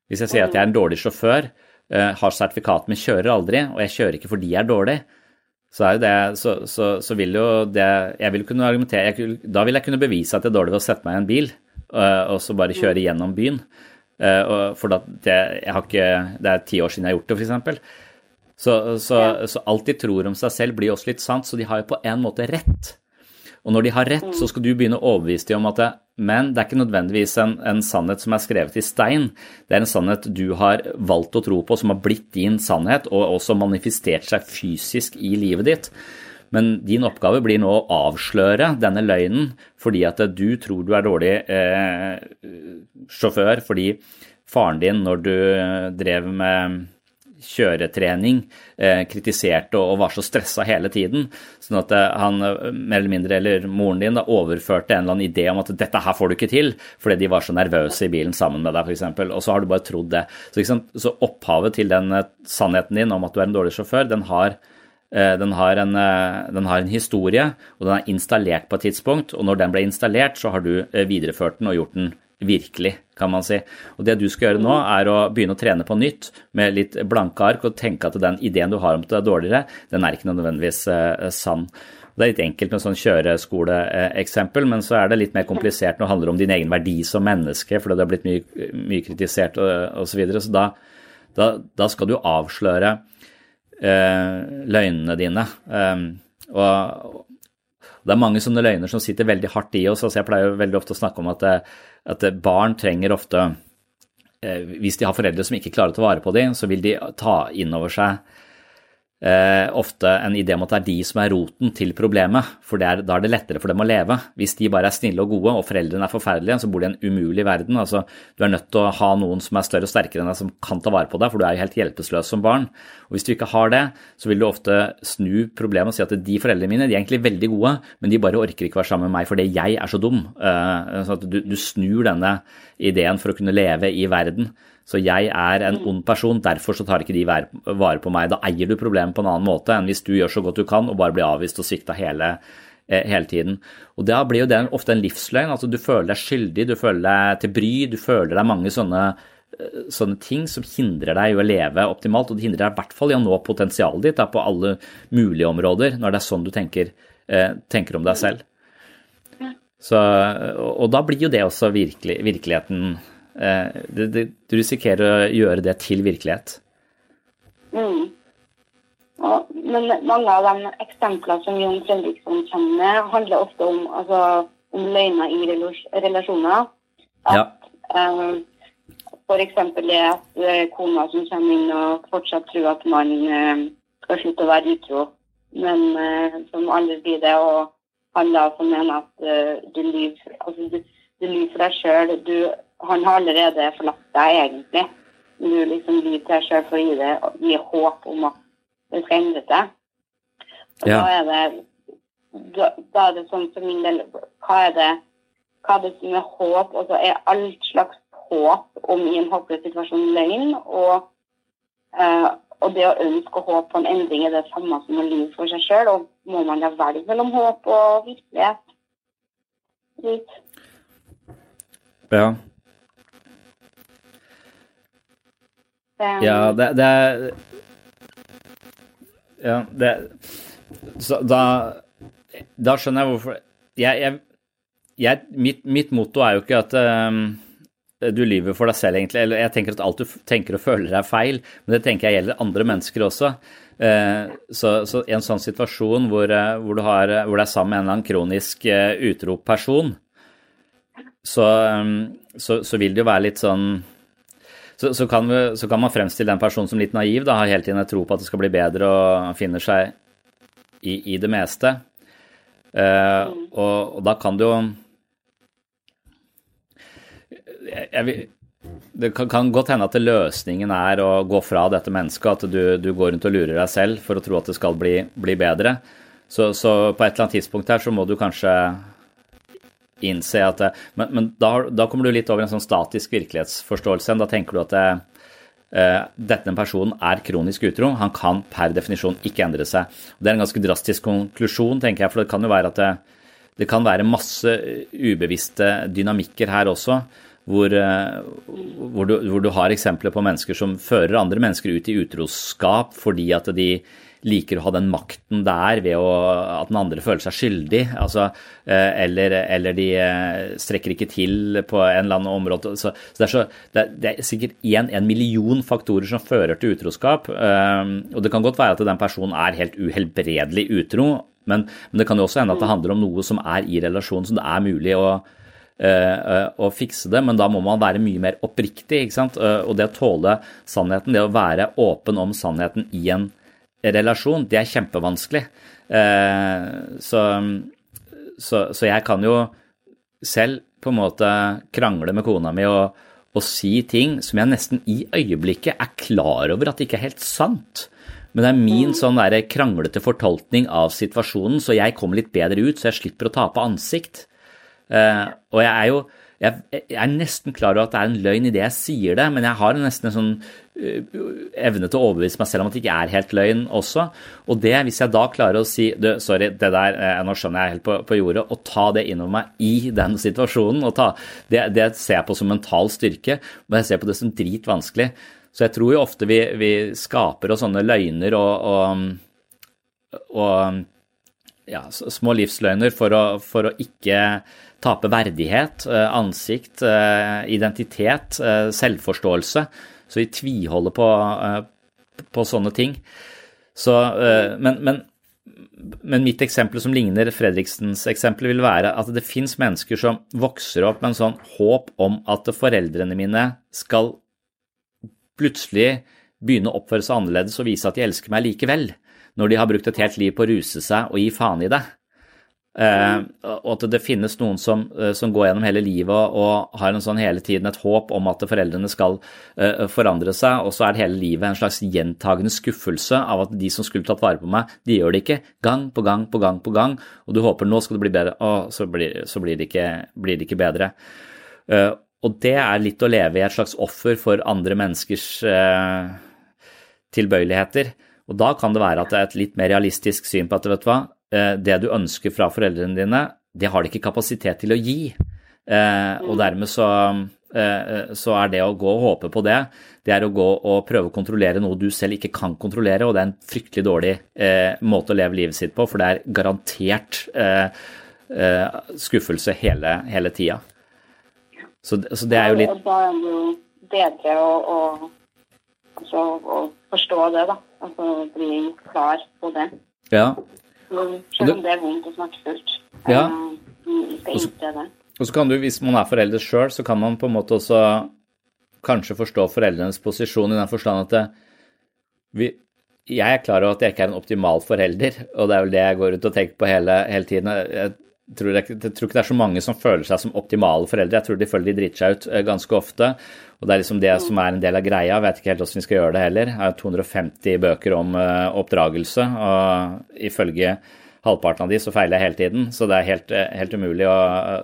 C: Hvis jeg sier at jeg er en dårlig sjåfør, eh, har sertifikat, men kjører aldri, og jeg kjører ikke fordi jeg er dårlig, så, er det, så, så, så vil jo det Jeg vil kunne argumentere jeg, Da vil jeg kunne bevise at jeg er dårlig ved å sette meg i en bil eh, og så bare kjøre gjennom byen. Eh, for det, jeg har ikke, det er ti år siden jeg har gjort det, f.eks. Så, så, så alt de tror om seg selv, blir også litt sant, så de har jo på en måte rett. Og når de har rett, så skal du begynne å overbevise dem om at det, men det er ikke nødvendigvis en, en sannhet som er skrevet i stein. Det er en sannhet du har valgt å tro på, som har blitt din sannhet, og også manifestert seg fysisk i livet ditt. Men din oppgave blir nå å avsløre denne løgnen fordi at du tror du er dårlig eh, sjåfør fordi faren din, når du drev med kjøretrening, eh, kritiserte og var så stressa hele tiden. Sånn at eh, han eh, mer eller mindre, eller moren din, da, overførte en eller annen idé om at dette her får du ikke til, fordi de var så nervøse i bilen sammen med deg, f.eks. Og så har du bare trodd det. Så, så opphavet til den eh, sannheten din om at du er en dårlig sjåfør, den har eh, den har, en, eh, den har en historie, og den er installert på et tidspunkt. Og når den ble installert, så har du eh, videreført den og gjort den virkelig, kan man si. Og det du skal gjøre nå, er å begynne å trene på nytt med litt blanke ark og tenke at den ideen du har om at det er dårligere, den er ikke nødvendigvis eh, sann. Det er litt enkelt med sånn kjøreskoleeksempel, men så er det litt mer komplisert når det handler om din egen verdi som menneske, fordi det har blitt mye, mye kritisert osv. Så, videre. så da, da, da skal du avsløre eh, løgnene dine. Um, og det er mange sånne løgner som sitter veldig hardt i oss. altså Jeg pleier veldig ofte å snakke om at, eh, at barn trenger ofte eh, Hvis de har foreldre som ikke klarer å ta vare på dem, så vil de ta inn over seg eh, ofte en idé om at det er de som er roten til problemet, for er, da er det lettere for dem å leve. Hvis de bare er snille og gode, og foreldrene er forferdelige, så bor de i en umulig verden. Altså, du er nødt til å ha noen som er større og sterkere enn deg, som kan ta vare på deg, for du er jo helt hjelpeløs som barn. Og Hvis du ikke har det, så vil du ofte snu problemet og si at de foreldrene mine de er egentlig veldig gode, men de bare orker ikke være sammen med meg fordi jeg er så dum. Eh, Så du, du snur denne ideen for å kunne leve i verden. Så jeg er en ond person, derfor så tar ikke de vare på meg. Da eier du problemet på en annen måte enn hvis du gjør så godt du kan og bare blir avvist og svikta hele, eh, hele tiden. Og da blir jo det ofte en livsløgn. altså Du føler deg skyldig, du føler deg til bry, du føler deg mange sånne, eh, sånne ting som hindrer deg i å leve optimalt, og det hindrer deg i hvert fall i å nå potensialet ditt da, på alle mulige områder, når det er sånn du tenker, eh, tenker om deg selv. Så, og da blir jo det også virkelig, virkeligheten eh, det, det, Du risikerer å gjøre det til virkelighet.
H: Mm. Ja, men mange av de eksemplene som Jon Fredriksson kommer med, handler ofte om, altså, om løgner i relasjoner. At,
C: Ja.
H: eh, for eksempel det at eh, kona som kommer inn og fortsatt tror at man eh, skal slutte å være utro, men eh, som aldri blir det. Og han da som mener at eh, du lyver altså, du, du for deg sjøl. Han har allerede forlatt deg, egentlig. Nå liksom lyver til deg sjøl for å gi, det, gi håp om at det skal endre seg. Og
C: Ja.
H: da er det da, da er det sånn for min del Hva er det hva er det som er håp? Og så er alt slags håp om i en håpløs situasjon løgn. Og, eh, og det å ønske og på en endring er det samme som å lyve for seg sjøl. Og må man da velge mellom håp og virkelighet? Litt.
C: Ja.
H: Det-
C: Ja, det, det Ja, det Så da Da skjønner jeg hvorfor jeg, jeg, jeg, mitt, mitt motto er jo ikke at um, du lyver for deg selv, egentlig. Eller jeg tenker at alt du tenker og føler er feil, men det tenker jeg gjelder andre mennesker også. Eh, så, så en sånn situasjon hvor, eh, hvor, du har, hvor du er sammen med en eller annen kronisk utrop utro person, så, um, så, så vil det jo være litt sånn så, så, kan vi, så kan man fremstille den personen som litt naiv, da, har hele tiden en tro på at det skal bli bedre og finner seg i, i det meste. Eh, og, og da kan det jo jeg, jeg, vil- Det kan godt hende at løsningen er å gå fra dette mennesket, at du, du går rundt og lurer deg selv for å tro at det skal bli, bli bedre. Så, så på et eller annet tidspunkt her så må du kanskje innse at det, Men, men da, da kommer du litt over en sånn statisk virkelighetsforståelse. Da tenker du at det, eh, denne personen er kronisk utro. Han kan per definisjon ikke endre seg. Det er en ganske drastisk konklusjon, tenker jeg, for det kan jo være at det, det kan være masse ubevisste dynamikker her også. Hvor, eh, hvor, du, hvor du har eksempler på mennesker som fører andre mennesker ut i utroskap fordi at de liker å ha den makten det er ved å, at den andre føler seg skyldig. Altså, eh, eller, eller de eh, strekker ikke til på en eller annen område. Så, så, det, er så det, er, det er sikkert en, en million faktorer som fører til utroskap. eh, Og det kan godt være at den personen er helt uhelbredelig utro, men, men det kan jo også hende at det handler om noe som er i relasjonen, som det er mulig å eh, å fikse det, men da må man være mye mer oppriktig. ikke sant? Og det å tåle sannheten, det å være åpen om sannheten i en relasjon, det er kjempevanskelig. Eh, Så, så, så jeg kan jo selv på en måte krangle med kona mi og, og si ting som jeg nesten i øyeblikket er klar over at ikke er helt sant. Men det er min sånn der kranglete fortolkning av situasjonen, så jeg kommer litt bedre ut, så jeg slipper å tape ansikt. Eh, og jeg er jo jeg, er nesten klar over at det er en løgn i det jeg sier det, men jeg har nesten en sånn uh, evne til å overbevise meg selv om at det ikke er helt løgn også. Og det, hvis jeg da klarer å si du, sorry, det der, eh, nå skjønner jeg helt på, på jordet, og ta det innover meg i den <laughs> situasjonen, ta, det, det ser jeg på som mental styrke, men jeg ser på det som dritvanskelig. Så jeg tror jo ofte vi, vi skaper oss sånne løgner og, og, og ja, små livsløgner for å, for å ikke tape verdighet, eh, ansikt, eh, identitet, eh, selvforståelse. Så vi tviholder på, på sånne ting. Så, men, men, men mitt eksempel som ligner Fredriksens eksempel, vil være at det fins mennesker som vokser opp med en sånn håp om at foreldrene mine skal plutselig begynne å oppføre seg annerledes og vise at de elsker meg likevel, når de har brukt et helt liv på å ruse seg og gi faen i det. Eh, og at det finnes noen som, eh, som går gjennom hele livet og, har en sånn hele tiden et håp om at foreldrene skal eh, forandre seg, og så er det hele livet en slags gjentagende skuffelse av at de som skulle tatt vare på meg, de gjør det ikke. Gang på gang på gang på gang, og du håper nå skal det bli bedre, og så blir, så blir, det, ikke, blir det ikke bedre. Og det er litt å leve i et slags offer for andre menneskers tilbøyeligheter. Og da kan det være at det er et litt mer realistisk syn på at vet du hva, det du ønsker fra foreldrene dine, det har de ikke kapasitet til å gi. Eh, og dermed så, eh, så er det å gå og håpe på det, det er å gå og prøve å kontrollere noe du selv ikke kan kontrollere, og det er en fryktelig dårlig eh, måte å leve livet sitt på, for det er garantert eh, eh, skuffelse hele, hele tida. Så, så, det er jo litt
H: da er det jo bedre å, å, altså, å forstå det, da. Altså bli klar på det.
C: Ja.
H: Selv om det er vondt og smertefullt.
C: Ja.
H: Eh, det.
C: Og så kan du, hvis man er forelder sjøl, så kan man på en måte også kanskje forstå foreldrenes posisjon i den forstand at det, vi, jeg er klar over at jeg ikke er en optimal forelder, og det er vel det jeg går ut og tenker på hele, hele tiden. Jeg tror, jeg, jeg tror, ikke det er så mange som føler seg som optimale foreldre. Jeg tror de føler de driter seg ut eh, ganske ofte. Og det er liksom det som er en del av greia. Jeg vet ikke helt hvordan vi skal gjøre det heller. Jeg har 250 bøker om uh, oppdragelse, og ifølge halvparten av de så feiler jeg hele tiden. Så det er helt, eh, helt umulig å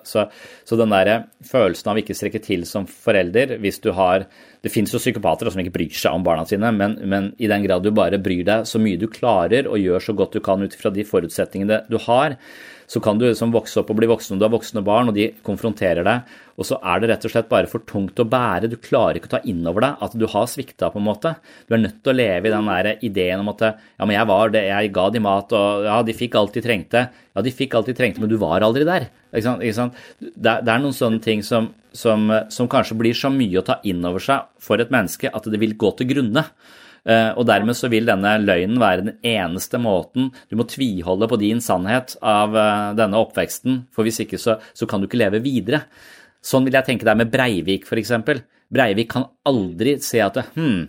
C: så, så, den der følelsen av ikke strekke til som forelder, hvis du har Det fins jo psykopater som ikke bryr seg om barna sine, men, men, i den grad du bare bryr deg så mye du klarer og gjør så godt du kan ut ifra de forutsetningene du har, så kan du liksom vokse opp og bli voksen, og du har voksne barn, og de konfronterer deg, og så er det rett og slett bare for tungt å bære. Du klarer ikke å ta inn over deg at du har svikta, på en måte. Du er nødt til å leve i den der ideen om at ja, men jeg var det, jeg ga de mat, og ja, de fikk alt de trengte. Ja, de fikk alt de trengte, men du var aldri der. Ikke sant? Ikke sant? Det, det, er noen sånne ting som, som, som kanskje blir så mye å ta inn over seg for et menneske at det vil gå til grunne. Eh, og dermed så vil denne løgnen være den eneste måten du må tviholde på din sannhet av eh, denne oppveksten, for hvis ikke så, så kan du ikke leve videre. Sånn vil jeg tenke deg med Breivik, f.eks. Breivik kan aldri se at hm,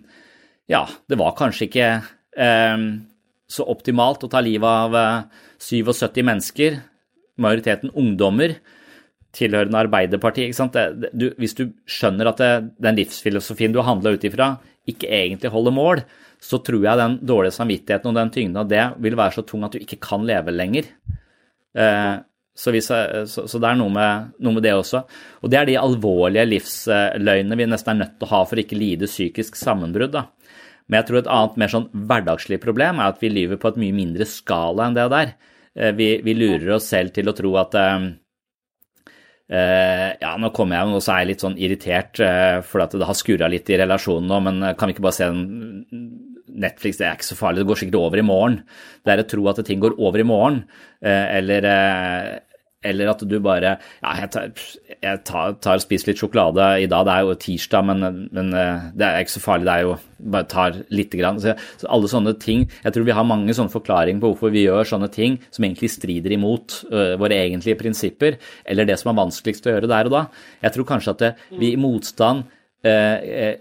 C: ja, det var kanskje ikke eh, så optimalt å ta livet av eh, 77 mennesker, majoriteten ungdommer, tilhørende Arbeiderpartiet. du, hvis du skjønner at det, den livsfilosofien du har handla ut ifra, ikke egentlig holder mål, så tror jeg den dårlige samvittigheten og den tyngden av det vil være så tung at du ikke kan leve lenger. Eh, så, hvis, så, så, det er noe med, noe med, det også. Og det er de alvorlige livsløgnene vi nesten er nødt til å ha for å ikke lide psykisk sammenbrudd. da. Men jeg tror et annet mer sånn hverdagslig problem er at vi lyver på et mye mindre skala enn det der. Eh, vi, vi lurer oss selv til å tro at eh, Uh, ja, nå kommer jeg jo, så er jeg litt sånn irritert uh, for at det har skurra litt i relasjonen nå, men kan vi ikke bare se en Netflix, det er ikke så farlig, det går sikkert over i morgen. Det er å tro at ting går over i morgen, eller eller at du bare Ja, jeg tar, jeg tar, tar og spiser litt sjokolade i dag. Det er jo tirsdag, men, men, eh, det er ikke så farlig. Det er jo bare tar lite grann. Så, så, alle sånne ting Jeg tror vi har mange sånne forklaringer på hvorfor vi gjør sånne ting som egentlig strider imot uh, våre egentlige prinsipper, eller det som er vanskeligst å gjøre der og da. Jeg tror kanskje at det, vi i motstand uh,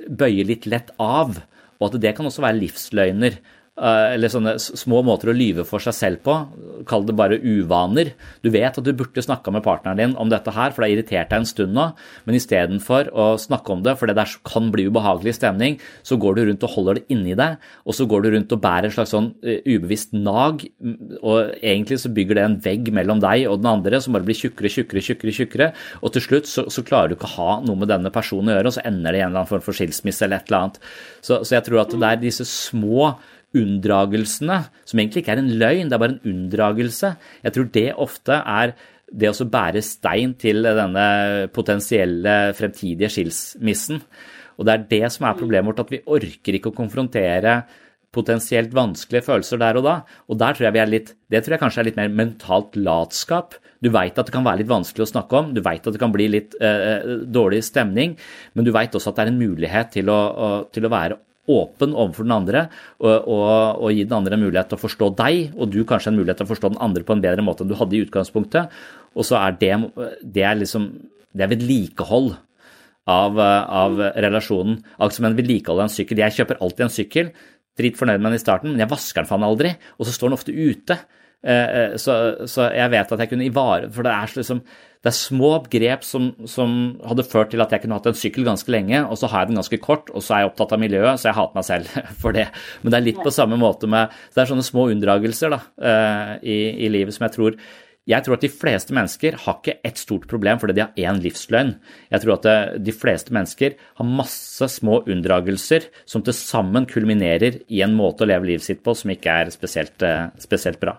C: bøyer litt lett av, og at det kan også være livsløgner. Eh, eller sånne små måter å lyve for seg selv på. Kall det bare uvaner. Du vet at du burde snakka med partneren din om dette her, for det har irritert deg en stund nå, men istedenfor å snakke om det, for det der kan bli ubehagelig stemning, så går du rundt og holder det inni deg, og så går du rundt og bærer en slags sånn eh, ubevisst nag, og egentlig så bygger det en vegg mellom deg og den andre som bare blir tjukkere, tjukkere, tjukkere, tjukkere, og til slutt så, så klarer du ikke å ha noe med denne personen å gjøre, og så ender det i en eller annen form for skilsmisse eller et eller annet. Så, så jeg tror at det er disse små unndragelsene, som egentlig ikke er en løgn, det er bare en unndragelse. Jeg tror det ofte er det å bære stein til denne potensielle fremtidige skilsmissen. Og det er det som er problemet vårt, at vi orker ikke å konfrontere potensielt vanskelige følelser der og da. Og der tror jeg vi er litt, det tror jeg kanskje er litt mer mentalt latskap. Du veit at det kan være litt vanskelig å snakke om, du veit at det kan bli litt eh, dårlig stemning, men du veit også at det er en mulighet til å, å, til å være åpen overfor den andre og, og, og, gi den andre en mulighet til å forstå deg, og du kanskje en mulighet til å forstå den andre på en bedre måte enn du hadde i utgangspunktet. Og så er det, det er liksom det er vedlikehold av, av relasjonen. Akkurat som en vedlikehold av en sykkel. Jeg kjøper alltid en sykkel, drit fornøyd med den i starten, men jeg vasker den faen aldri, og så står den ofte ute. Eh, eh, så, så, jeg vet at jeg kunne ivareta For det er, liksom, det er små grep som, som, hadde ført til at jeg kunne hatt en sykkel ganske lenge, og så har jeg den ganske kort, og så er jeg opptatt av miljøet, så jeg hater meg selv <laughs> for det. Men det er litt på samme måte med Det er sånne små unndragelser da, eh, i, i livet som jeg tror jeg tror at de fleste mennesker har ikke ett stort problem fordi de har én livsløgn. Jeg tror at de fleste mennesker har masse små unndragelser som til sammen kulminerer i en måte å leve livet sitt på som ikke er spesielt, spesielt bra.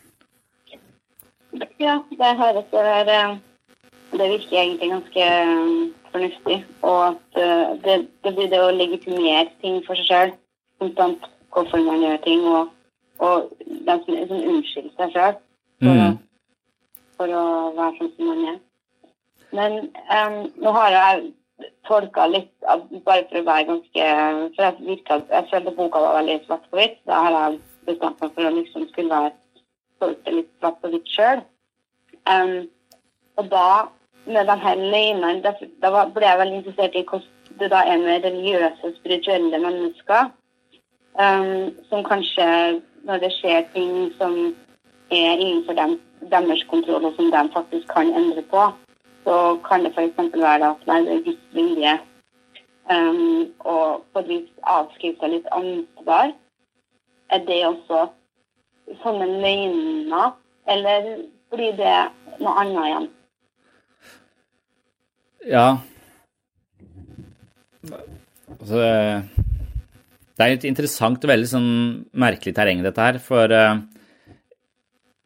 H: Ja, det høres det eh, Det virker egentlig ganske eh, fornuftig. Og at eh, det, det blir det å legitimere ting for seg sjøl. Konstant hvorfor man gjør ting, og, og de som liksom unnskylder seg sjøl for,
C: Mm.
H: for å være sånn som man er. Men um, nå har jeg tolka litt, bare for å være ganske For jeg virka Jeg følte boka var veldig svart på hvitt. Da har jeg bestemt meg for å liksom skulle være tolke litt svart og hvitt sjøl. og da, med de her løgnene, da, ble jeg veldig interessert i hvordan det da er med religiøse, spirituelle mennesker. Um, som kanskje, når det skjer ting som er innenfor dem, deres kontroll, og som de faktisk kan endre på, så kan det f.eks. være at nei, det er Guds vilje. um, og på et vis avskrive seg litt ansvar. Er det også sånne løgner, eller blir det noe annet igjen?
C: Ja. Altså, det er et interessant og veldig sånn merkelig terreng, dette her. For eh,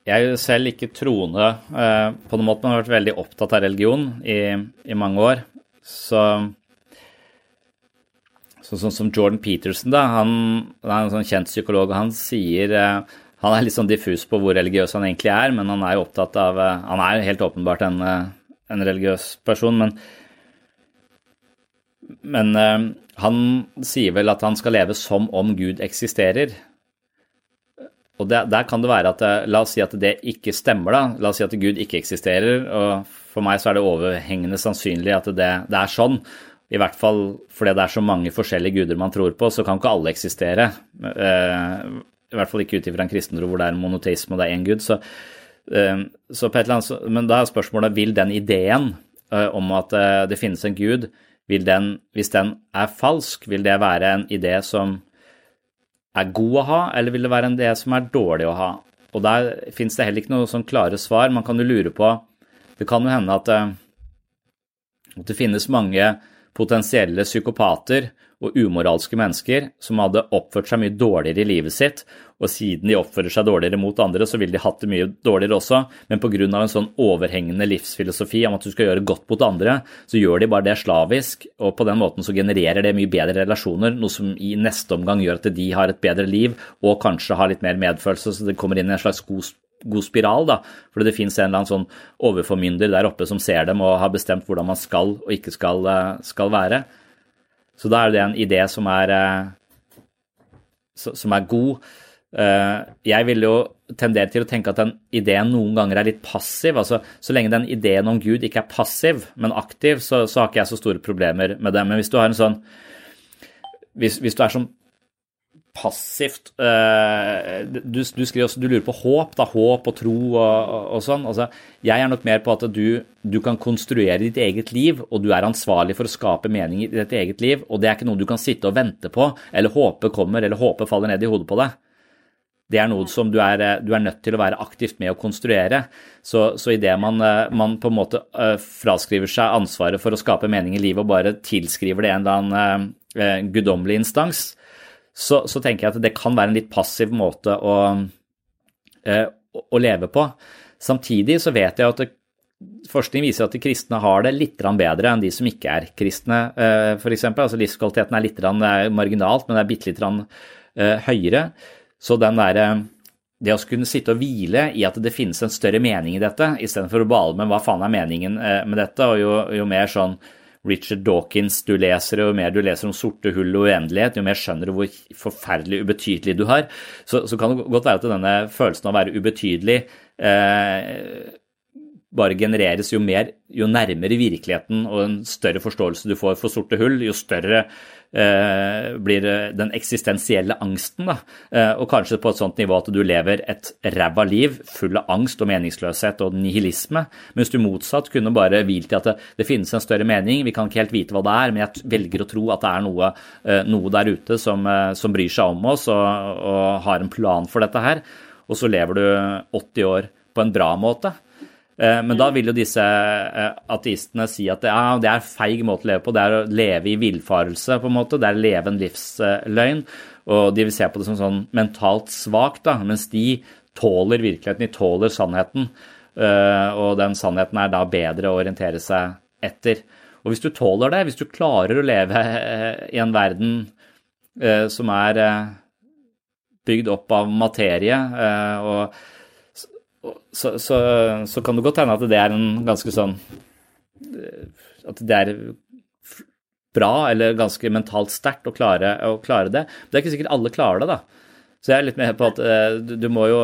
C: jeg er jo selv ikke troende eh, på noen måte, men har vært veldig opptatt av religion i, i mange år. Så så- sånn som Jordan Peterson, da, han, han er en sånn kjent psykolog, og han sier eh, Han er litt sånn diffus på hvor religiøs han egentlig er, men han er jo opptatt av eh, Han er helt åpenbart en, eh, en religiøs person, men men eh, han sier vel at han skal leve som om Gud eksisterer. Og der, der kan det være at La oss si at det ikke stemmer, da. La oss si at Gud ikke eksisterer. Og for meg så er det overhengende sannsynlig at det, det er sånn. I hvert fall fordi det er så mange forskjellige guder man tror på, så kan ikke alle eksistere. I hvert fall ikke ut ifra en kristentro hvor det er monoteisme og det er én gud. Så, eh, så på et eller annet, men da er spørsmålet vil den ideen eh, om at eh, det finnes en gud, vil den, hvis den er falsk, vil det være en idé som er god å ha, eller vil det være en idé som er dårlig å ha? Og der fins det heller ikke noe sånn klare svar. Man kan jo lure på Det kan jo hende at, at det finnes mange potensielle psykopater og umoralske mennesker som hadde oppført seg mye dårligere i livet sitt, og siden de oppfører seg dårligere mot andre, så ville de hatt det mye dårligere også, men pga. en sånn overhengende livsfilosofi om at du skal gjøre godt mot andre, så gjør de bare det slavisk, og på den måten så genererer det mye bedre relasjoner, noe som i neste omgang gjør at de har et bedre liv og kanskje har litt mer medfølelse, så det kommer inn i en slags god, god spiral, da, fordi det fins en eller annen sånn overformynder der oppe som ser dem og har bestemt hvordan man skal og ikke skal, eh, skal være. Så da er det en idé som er, eh, som er god. Eh, Jeg vil jo tendere til å tenke at den ideen noen ganger er litt passiv. altså Så lenge den ideen om Gud ikke er passiv, men aktiv, så, så har ikke jeg så store problemer med det. Men hvis du har en sånn Hvis, hvis du er sånn passivt eh, du, du skriver også du lurer på håp, da, håp og tro og, og, og sånn. altså Jeg er nok mer på at du, du kan konstruere ditt eget liv, og du er ansvarlig for å skape mening i ditt eget liv, og det er ikke noe du kan sitte og vente på, eller håpe kommer, eller håpe faller ned i hodet på deg. Det er noe som du er, eh, du er nødt til å være aktivt med å konstruere. Så, så idet man, eh, man på en måte eh, fraskriver seg ansvaret for å skape mening i livet og bare tilskriver det en eller annen guddommelig instans, så, så, tenker jeg at det kan være en litt passiv måte å, å leve på. Samtidig så vet jeg at det, forskning viser at de kristne har det litt bedre enn de som ikke er kristne, f.eks. Altså livskvaliteten er litt marginalt, men det er bitte litt høyere. Så den derre det å kunne sitte og hvile i at det finnes en større mening i dette, istedenfor å bale med hva faen er meningen med dette, og jo, jo mer sånn Richard Dawkins du leser, og jo mer du leser om sorte hull og uendelighet, jo mer skjønner du hvor forferdelig ubetydelig du har. Så, så kan det godt være at denne følelsen av å være ubetydelig eh, bare genereres jo, mer, jo nærmere virkeligheten og en større forståelse du får for sorte hull, jo større eh, blir den eksistensielle angsten. Da. Eh, og kanskje på et sånt nivå at du lever et ræva liv full av angst og meningsløshet og nihilisme. Mens du motsatt kunne bare hvilt i at det, det, finnes en større mening, vi kan ikke helt vite hva det er, men jeg velger å tro at det er noe, eh, noe der ute som, eh, som, bryr seg om oss og, og har en plan for dette her. Og så lever du 80 år på en bra måte. Eh, men da vil jo disse eh, ateistene si at ja, det er feig måte å leve på. Det er å leve i villfarelse, på en måte. Det er å leve en livsløgn. Og de vil se på det som sånn mentalt svakt, da, mens de tåler virkeligheten, de tåler sannheten. Eh, og den sannheten er da bedre å orientere seg etter. Og hvis du tåler det, hvis du klarer å leve i en verden som er bygd opp av materie og så, så, så, kan det godt hende at det er en ganske sånn At det er bra eller ganske mentalt sterkt å å klare det. Det er ikke sikkert alle klarer det, da. Så jeg er litt med på at eh, du, må jo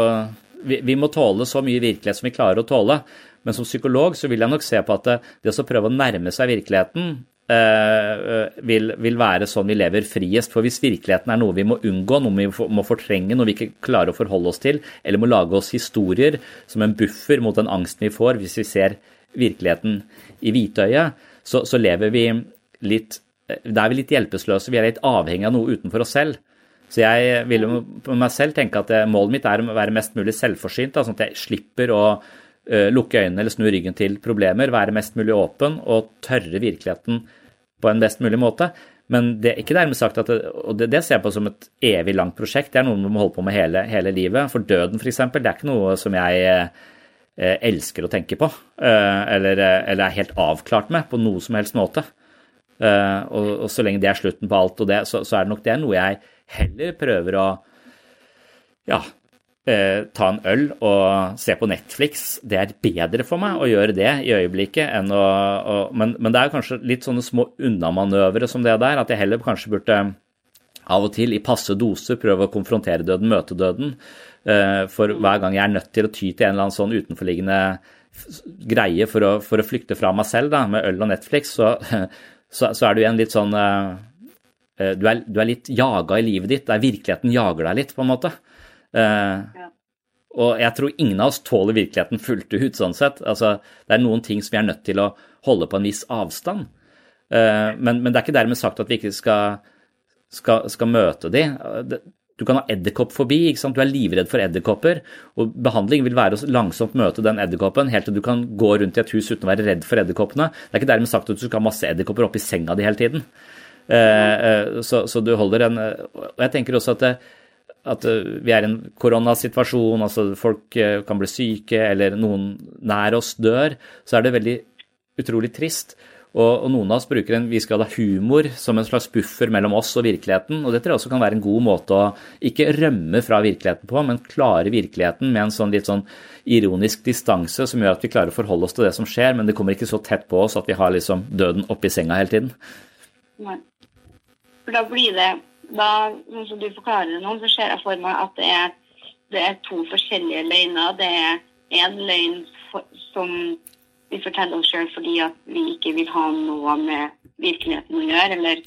C: vi, vi, må tåle så mye virkelighet som vi klarer å tåle. Men som psykolog så vil jeg nok se på at det, det å prøve å nærme seg virkeligheten Eh, vil, vil, være sånn vi lever friest. For hvis virkeligheten er noe vi må unngå, noe vi må fortrenge, noe vi ikke klarer å forholde oss til, eller må lage oss historier som en buffer mot den angsten vi får hvis vi ser virkeligheten i hvitøyet, så, så lever vi litt Da er vi litt hjelpeløse, vi er litt avhengig av noe utenfor oss selv. Så jeg vil på meg selv tenke at målet mitt er å være mest mulig selvforsynt, sånn at jeg slipper å lukke øynene eller snu ryggen til problemer, være mest mulig åpen og tørre virkeligheten på en best mulig måte. Men det er ikke dermed sagt at det, og det, det ser jeg på som et evig langt prosjekt. Det er noe man må holde på med hele, hele livet. For døden, f.eks., det er ikke noe som jeg eh, elsker å tenke på. Eh, eller, eller, er helt avklart med på noe som helst måte. Eh, og, og, så lenge det er slutten på alt, det, så, så er det nok det noe jeg heller prøver å ja, eh, ta en øl og se på Netflix. Det er bedre for meg å gjøre det i øyeblikket enn å, å men, men, det er kanskje litt sånne små unnamanøvre som det der, at jeg heller kanskje burde av og til i passe dose prøve å konfrontere døden, møte døden. Eh, for hver gang jeg er nødt til å ty til en eller annen sånn utenforliggende greie for å, for å flykte fra meg selv da, med øl og Netflix, så, <laughs> så, så er du igjen litt sånn eh, eh, du er, du er litt jaga i livet ditt, der virkeligheten jager deg litt, på en måte. Ja. Og jeg tror ingen av oss tåler virkeligheten fullt ut, sånn sett. Altså, det er noen ting som vi er nødt til å holde på en viss avstand. Eh, men, men, det er ikke dermed sagt at vi ikke skal, skal, skal møte de. Du kan ha edderkoppfobi. Du er livredd for edderkopper. Og behandling vil være å langsomt møte den edderkoppen helt til du kan gå rundt i et hus uten å være redd for edderkoppene. Det er ikke dermed sagt at du skal ha masse edderkopper oppi senga di hele tiden. Eh, så, så, du holder en Og jeg tenker også at det, at eh, vi er i en koronasituasjon, altså folk eh, kan bli syke eller noen nær oss dør, så er det veldig utrolig trist. Og, og noen av oss bruker en viss grad av humor som en slags buffer mellom oss og virkeligheten. Og det tror jeg også kan være en god måte å ikke rømme fra virkeligheten på, men klare virkeligheten med en sånn litt sånn ironisk distanse som gjør at vi klarer å forholde oss til det som skjer, men det kommer ikke så tett på oss at vi har liksom døden oppi senga hele tiden.
H: Nei. For da blir det da, som du forklarer det nå, så ser jeg for meg at det er, det er to forskjellige løgner. Det er én løgn for, som vi forteller oss sjøl fordi at vi ikke vil ha noe med virkeligheten å gjøre, eller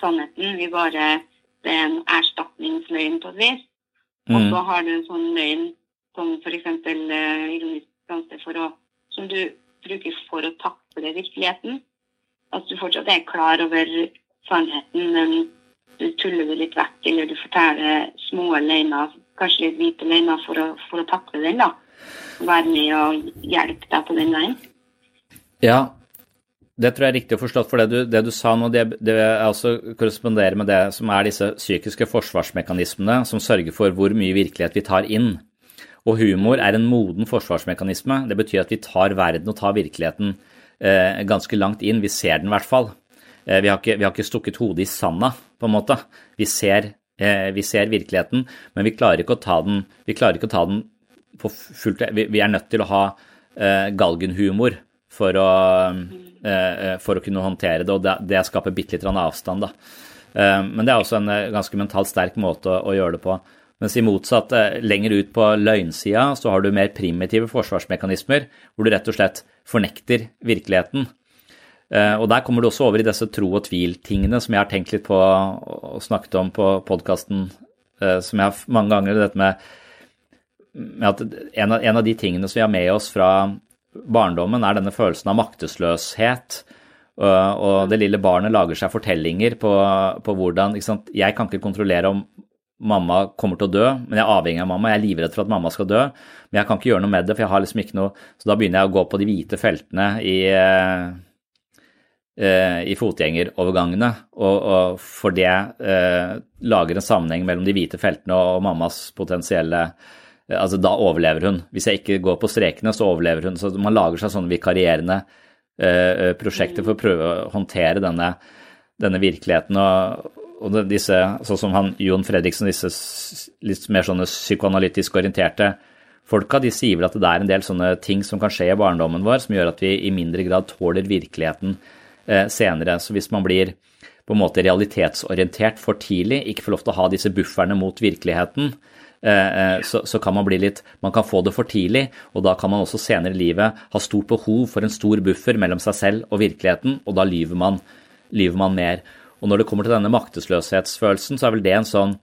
H: sannheten. Vi bare, Det er en erstatningsløgn på et vis. Mm. Og så har du en sånn løgn som f.eks. Uh, ironisk danse for å, som du bruker for å takle virkeligheten. At du fortsatt er klar over sannheten, men du tuller det litt vekk, eller du forteller små løgner, kanskje litt hvite løgner, for å, for å takle den. da. Være med og hjelpe deg på den veien.
C: Ja, Det tror jeg er riktig å forstå, for det du, det du sa nå, det, det også korresponderer med det som er disse psykiske forsvarsmekanismene som sørger for hvor mye virkelighet vi tar inn. Og humor er en moden forsvarsmekanisme. Det betyr at vi tar verden og tar virkeligheten eh, ganske langt inn. Vi ser den i hvert fall. Eh, vi, har ikke, vi, har ikke, stukket hodet i sanda, på en måte. Vi ser, eh, vi ser, virkeligheten, men vi klarer ikke å ta den, vi å ta den på fullt Vi, er nødt til å ha eh, galgenhumor for å for å kunne håndtere det, og det, det skaper bitte litt avstand. da. Men det er også en ganske mentalt sterk måte å, å gjøre det på. Mens i motsatt, lenger ut på løgnsida, så har du mer primitive forsvarsmekanismer, hvor du rett og slett fornekter virkeligheten. Og der kommer du også over i disse tro og tvil-tingene som jeg har tenkt litt på og snakket om på podkasten, som jeg har mange ganger, dette med, med at en av, en av, de tingene som vi har med oss fra barndommen er denne følelsen av maktesløshet. Og det lille barnet lager seg fortellinger på, på hvordan Jeg kan ikke kontrollere om mamma kommer til å dø, men jeg er avhengig av mamma. Jeg er livredd for at mamma skal dø, men jeg kan ikke gjøre noe med det, for jeg har liksom ikke noe Så da begynner jeg å gå på de hvite feltene i, eh, i fotgjengerovergangene, og, og for det eh, lager en sammenheng mellom de hvite feltene og mammas potensielle altså Da overlever hun. Hvis jeg ikke går på strekene, så overlever hun. Så man lager seg sånne vikarierende eh, prosjekter for å prøve å håndtere denne, denne virkeligheten. og og disse, sånn som han, Jon Fredriksen, disse litt mer sånne psykoanalytisk orienterte folka, de sier vel at det er en del sånne ting som kan skje i barndommen vår, som gjør at vi i mindre grad tåler virkeligheten eh, senere. Så hvis man blir på en måte realitetsorientert for tidlig, ikke får lov til å ha disse bufferne mot virkeligheten, Eh, eh, så, så, kan man bli litt Man kan få det for tidlig, og da kan man også senere i livet ha stort behov for en stor buffer mellom seg selv og virkeligheten, og da lyver man, lyver man mer. Og når det kommer til denne maktesløshetsfølelsen, så er vel det en sånn,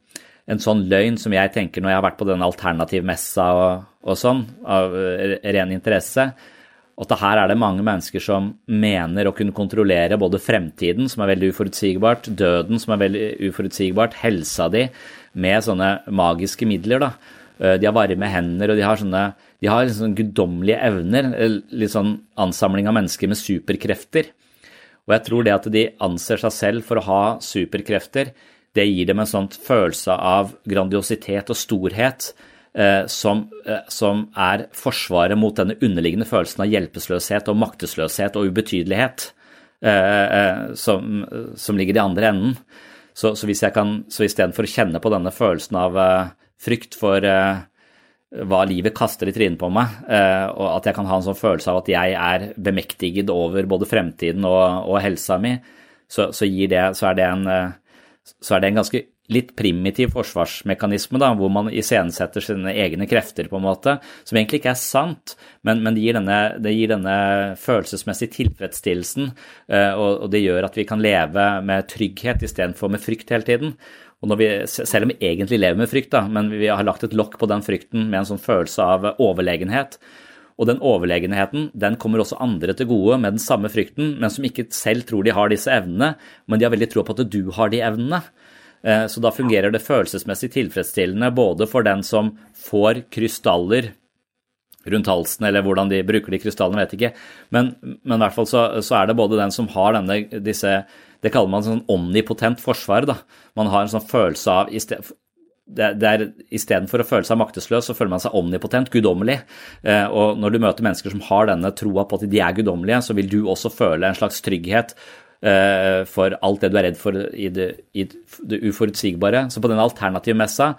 C: en sånn løgn som jeg tenker når jeg har vært på denne alternativmessa og, og sånn, av eh, ren interesse, at her er det mange mennesker som mener å kunne kontrollere både fremtiden, som er veldig uforutsigbart, døden, som er veldig uforutsigbart, helsa di, med sånne magiske midler. da. Eh, de har varme hender, og de har sånne de har liksom guddommelige evner. Eh, litt sånn ansamling av mennesker med superkrefter. Og jeg tror det at de anser seg selv for å ha superkrefter, det gir dem en sånn følelse av grandiositet og storhet som, eh, som, er forsvaret mot denne underliggende følelsen av hjelpeløshet og maktesløshet og ubetydelighet eh, eh som, som ligger i andre enden. Så, så hvis jeg kan, så istedenfor å kjenne på denne følelsen av frykt for hva livet kaster i trynet på meg, og at jeg kan ha en sånn følelse av at jeg er bemektiget over både fremtiden og, og helsa mi, så, så, det, så, er en, så er det en ganske litt primitiv forsvarsmekanisme, da, hvor man iscenesetter sine egne krefter, på en måte, som egentlig ikke er sant, men, men det, gir denne, det, gir denne, følelsesmessige tilfredsstillelsen, uh, og, og, det gjør at vi kan leve med trygghet istedenfor med frykt hele tiden. Og vi, selv om vi egentlig lever med frykt, da, men vi har lagt et lokk på den frykten med en sånn følelse av overlegenhet. Og den overlegenheten den kommer også andre til gode med den samme frykten, men som ikke selv tror de har disse evnene, men de har veldig tro på at du har de evnene. Eh, så da fungerer det følelsesmessig tilfredsstillende både for den som får krystaller rundt halsen, eller hvordan de bruker de krystallene, vet ikke. Men, men i hvert fall så, så, er det både den som har denne, disse Det kaller man sånn omnipotent forsvar. da. Man har en sånn følelse av Istedenfor å føle seg maktesløs, så føler man seg omnipotent, guddommelig. Eh, og når du møter mennesker som har denne troa på at de er guddommelige, så vil du også føle en slags trygghet for alt det du er redd for i det, i det uforutsigbare. Så på den alternativmessa,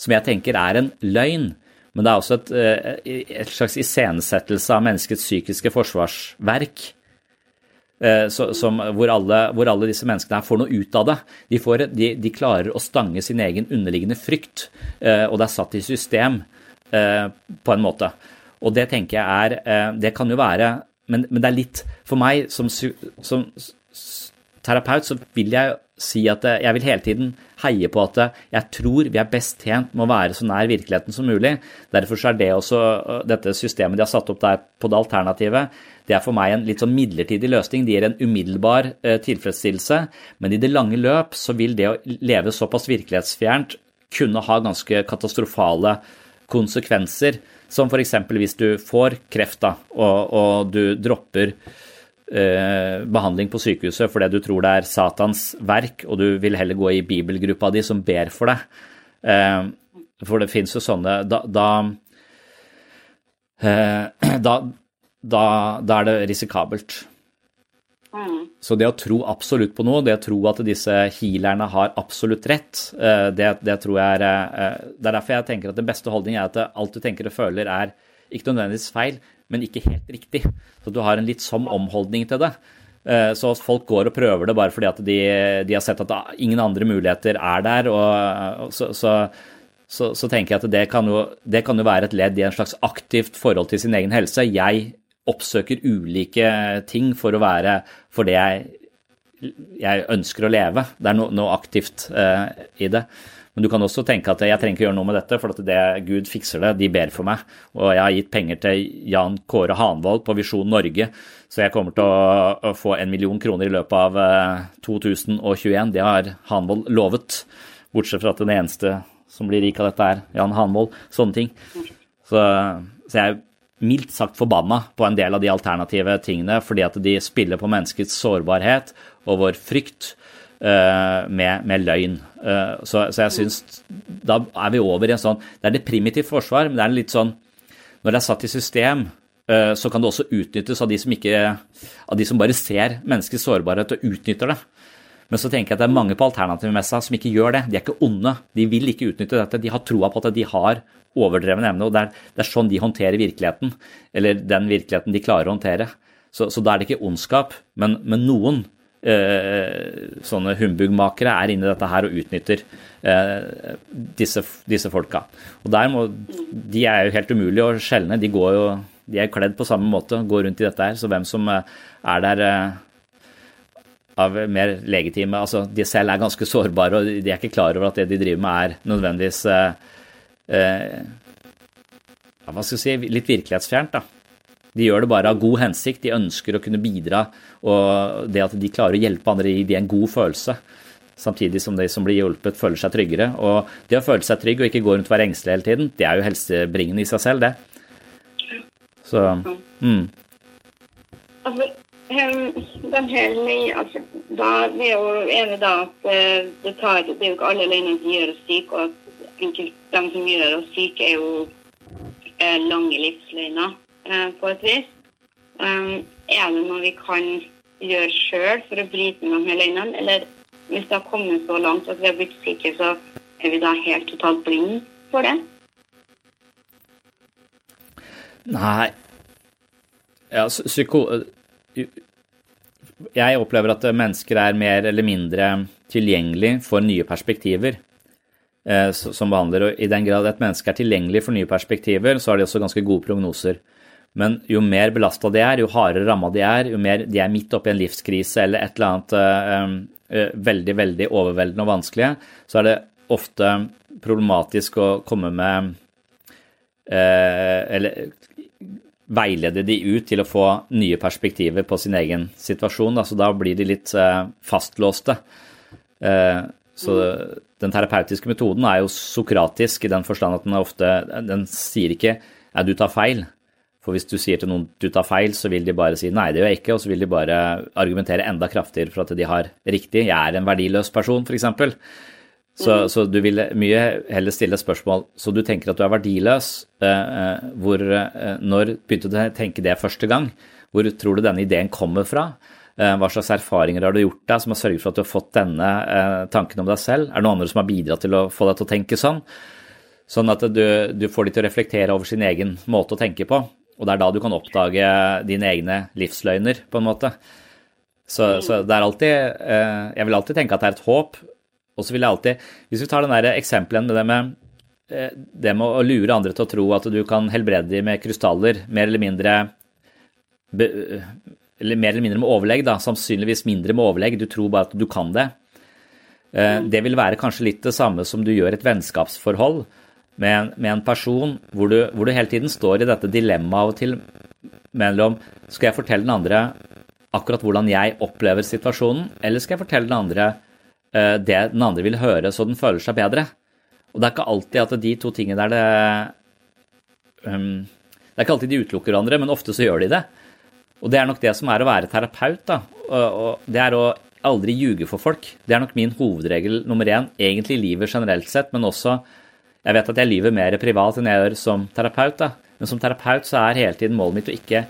C: som jeg tenker er en løgn, men det er også et, eh, et slags iscenesettelse av menneskets psykiske forsvarsverk. Eh, så, som, hvor, alle, hvor, alle, disse menneskene her får noe ut av det. De, får, de, de, klarer å stange sin egen underliggende frykt, og det er satt i system på en måte. Og det tenker jeg er Det kan jo være men, men det er litt For meg som, som, terapeut så vil jeg si at jeg vil hele tiden heie på at jeg tror vi er best tjent med å være så nær virkeligheten som mulig. Derfor er det også dette systemet de har satt opp der på det alternativet, det er for meg en litt sånn midlertidig løsning. Det gir en umiddelbar eh, tilfredsstillelse, men i det lange løp så vil det å leve såpass virkelighetsfjernt kunne ha ganske katastrofale konsekvenser, som f.eks. hvis du får kreft da, og, og du dropper eh, behandling på sykehuset fordi du tror det er Satans verk, og du vil heller gå i bibelgruppa di som ber for deg. Eh, for det fins jo sånne Da, da, eh, <clears throat> da, da, da er det risikabelt.
H: Mm.
C: Så det å tro absolutt på noe, det å tro at disse healerne har absolutt rett, eh, det, det tror jeg er eh, Det er derfor jeg tenker at den beste holdning er at alt du tenker og føler er ikke nødvendigvis feil, men ikke helt riktig. Så du har en litt som omholdning til det. Eh, så folk går og prøver det bare fordi at de, de har sett at ingen andre muligheter er der. og så, så, så, så tenker jeg at det kan, jo, det kan jo være et ledd i en slags aktivt forhold til sin egen helse. Jeg oppsøker ulike ting for å være for det jeg, jeg ønsker å leve. Det er noe, noe aktivt uh, i det. Men du kan også tenke at jeg trenger ikke gjøre noe med dette, for at det Gud fikser det. De ber for meg. Og jeg har gitt penger til Jan Kåre Hanvold på Visjon Norge, så jeg kommer til å, få en million kroner i løpet av uh, 2021. Det har Hanvold lovet. Bortsett fra at den eneste som blir rik av dette, er Jan Hanvold. Sånne ting. Så, så jeg mildt sagt forbanna på en del av de alternative tingene, fordi at de spiller på menneskets sårbarhet og vår frykt med, med, løgn. Uh, så, så, jeg syns Da er vi over i en sånn Det er det primitivt forsvar, men det er litt sånn Når det er satt i system, uh, så kan det også utnyttes av de som ikke Av de som bare ser menneskets sårbarhet og utnytter det. Men så tenker jeg at det er mange på alternativmessa som ikke gjør det. De er ikke onde. De vil ikke utnytte dette. De har troa på at de har overdreven evne, og det er, det er, sånn de håndterer virkeligheten. Eller den virkeligheten de klarer å håndtere. Så, så da er det ikke ondskap, men, men noen eh, sånne humbugmakere er inni dette her og utnytter eh, disse, disse, folka. Og der må, De er jo helt umulige å skjelne. De, går jo, de er kledd på samme måte, går rundt i dette her. Så hvem som eh, er der eh, av mer legitime altså De selv er ganske sårbare, og de er ikke klar over at det de driver med, er nødvendigvis eh, eh, ja, hva skal jeg si, litt virkelighetsfjernt. da. De gjør det bare av god hensikt, de ønsker å kunne bidra, og det at de klarer å hjelpe andre, gir de en god følelse. Samtidig som de som blir hjulpet, føler seg tryggere. Og det å føle seg trygg og ikke gå rundt og være engstelig hele tiden, det er jo helsebringende i seg selv, det. Så mm.
H: Altså, den her altså, da, Vi er jo enige da at eh, det, tar, det er jo ikke alle løgnene som gjør oss syke, og at de som gjør oss syke, er jo eh, lange livsløgner på et vis. Er det noe vi kan gjøre sjøl for å bryte de løgnene, eller hvis det har kommet så langt at vi har blitt sikre, så er vi da helt totalt blinde for det?
C: Nei Ja, psyko... Jeg opplever at mennesker er mer eller mindre tilgjengelig for nye perspektiver eh, som behandler. Og I den grad et menneske er tilgjengelig for nye perspektiver, så har de også ganske gode prognoser. Men jo mer belasta de er, jo hardere ramma de er, jo mer de er midt oppi en livskrise eller et eller annet uh, uh, veldig, veldig overveldende og vanskelige, så er det ofte problematisk å komme med uh, Eller veilede de ut til å få nye perspektiver på sin egen situasjon. Da. Så da blir de litt fastlåste. Så den terapeutiske metoden er jo sokratisk i den forstand at den ofte den sier ikke ja, du tar feil, for hvis du sier til noen du tar feil, så vil de bare si nei, det gjør jeg ikke, og så vil de bare argumentere enda kraftigere for at de har riktig. Jeg er en verdiløs person, f.eks. Så, mm. så du vil mye heller stille spørsmål så du tenker at du er verdiløs. Eh, hvor, eh, når begynte du å tenke det første gang? Hvor tror du denne ideen kommer fra? Eh, hva slags erfaringer har du gjort deg som har sørget for at du har fått denne eh, tanken om deg selv? Er det noen andre som har bidratt til å få deg til å tenke sånn? Sånn at du, du får de til å reflektere over sin egen måte å tenke på. Og det er da du kan oppdage dine egne livsløgner, på en måte. Så, så, det er alltid eh, Jeg vil alltid tenke at det er et håp. Og så vil jeg alltid Hvis vi tar den der eksempelen med det med eh, det med å lure andre til å tro at du kan helbrede dem med krystaller, mer eller mindre mer eller mindre med overlegg, da, sannsynligvis mindre med overlegg, du tror bare at du kan det. Eh, det vil være kanskje litt det samme som du gjør et vennskapsforhold med en, med en person hvor du, hvor du, hele tiden står i dette dilemmaet av og til mellom skal jeg fortelle den andre akkurat hvordan jeg opplever situasjonen, eller skal jeg fortelle den andre uh, det den andre vil høre, så den føler seg bedre? Og det er ikke alltid at de to tingene der det um, Det er ikke alltid de utelukker hverandre, men ofte så gjør de det. Og det er nok det som er å være terapeut, da. Og, og det er å aldri ljuge for folk. Det er nok min hovedregel nummer én, egentlig i livet generelt sett, men også Jeg vet at jeg lyver mer privat enn jeg gjør som terapeut, da. Men som terapeut så er hele tiden målet mitt å ikke,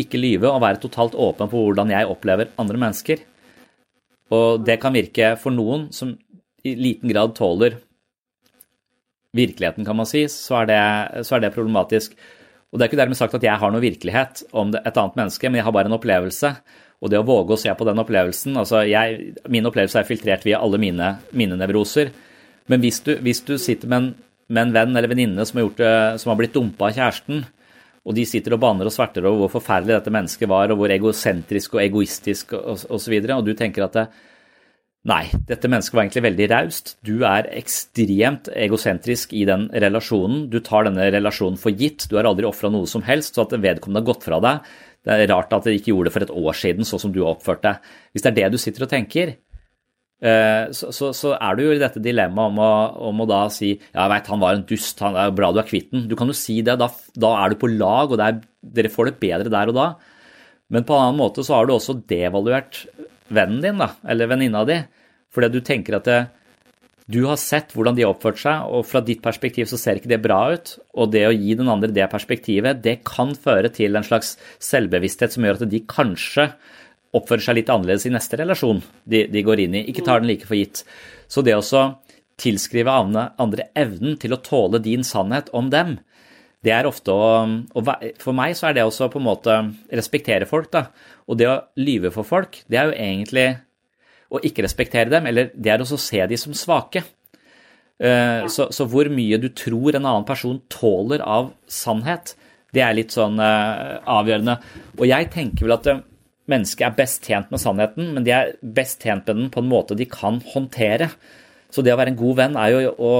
C: ikke lyve og være totalt åpen på hvordan jeg opplever andre mennesker. Og det kan virke for noen som i liten grad tåler virkeligheten, kan man si, så er det, så er det problematisk. Og det er ikke dermed sagt at jeg har noe virkelighet om et annet menneske, men jeg har bare en opplevelse. Og det å våge å se på den opplevelsen altså jeg, Min opplevelse er filtrert via alle mine, mine nevroser. Men hvis du, hvis du sitter med en, med en, venn eller venninne som, som, har blitt dumpa av kjæresten, og de sitter og banner og sverter over hvor forferdelig dette mennesket var, og hvor egosentrisk og egoistisk osv., og, og, så videre, og du tenker at det, Nei, dette mennesket var egentlig veldig raust. Du er ekstremt egosentrisk i den relasjonen. Du tar denne relasjonen for gitt. Du har aldri ofra noe som helst, så at vedkommende har gått fra deg. Det er rart at de ikke gjorde det for et år siden, sånn som du har oppført deg. Hvis det er det du sitter og tenker, så, så, så er du jo i dette dilemmaet om, om, å da si ja, jeg veit han var en dust, han er bra du er kvitt den. Du kan jo si det, da, da er du på lag, og er, dere får det bedre der og da. Men på en annen måte så har du også devaluert vennen din, da, eller venninna di, fordi du tenker at det, du har sett hvordan de har oppført seg, og fra ditt perspektiv så ser ikke det bra ut. Og det å gi den andre det perspektivet, det kan føre til en slags selvbevissthet som gjør at de kanskje oppfører seg litt annerledes i neste relasjon de, de går inn i. Ikke tar den like for gitt. Så det å tilskrive andre evnen til å tåle din sannhet om dem, det er ofte å, For meg så er det også på en måte respektere folk, da. Og det å lyve for folk, det er jo egentlig å ikke respektere dem, eller det er også å se de som svake. Eh, så, så, hvor mye du tror en annen person tåler av sannhet, det er litt sånn uh, avgjørende. Og jeg tenker vel at uh, mennesket er best tjent med sannheten, men de er best tjent med den på en måte de kan håndtere. Så det å være en god venn er jo å,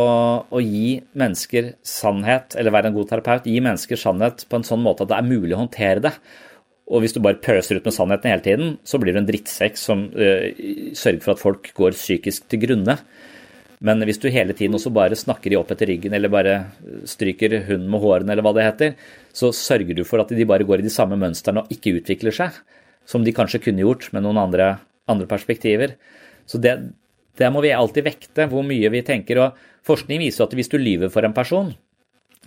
C: å, gi mennesker sannhet, eller være en god terapeut, gi mennesker sannhet på en sånn måte at det er mulig å håndtere det. Og hvis du bare pøser ut med sannheten hele tiden, så blir du en drittsekk som uh, sørger for at folk går psykisk til grunne. Men hvis du hele tiden også bare snakker de opp etter ryggen, eller bare stryker hunden med hårene, eller hva det heter, så sørger du for at de bare går i de samme mønstrene og ikke utvikler seg, som de kanskje kunne gjort med noen andre, andre perspektiver. Så det, det må vi alltid vekte, hvor mye vi tenker. Og forskning viser at hvis du lyver for en person,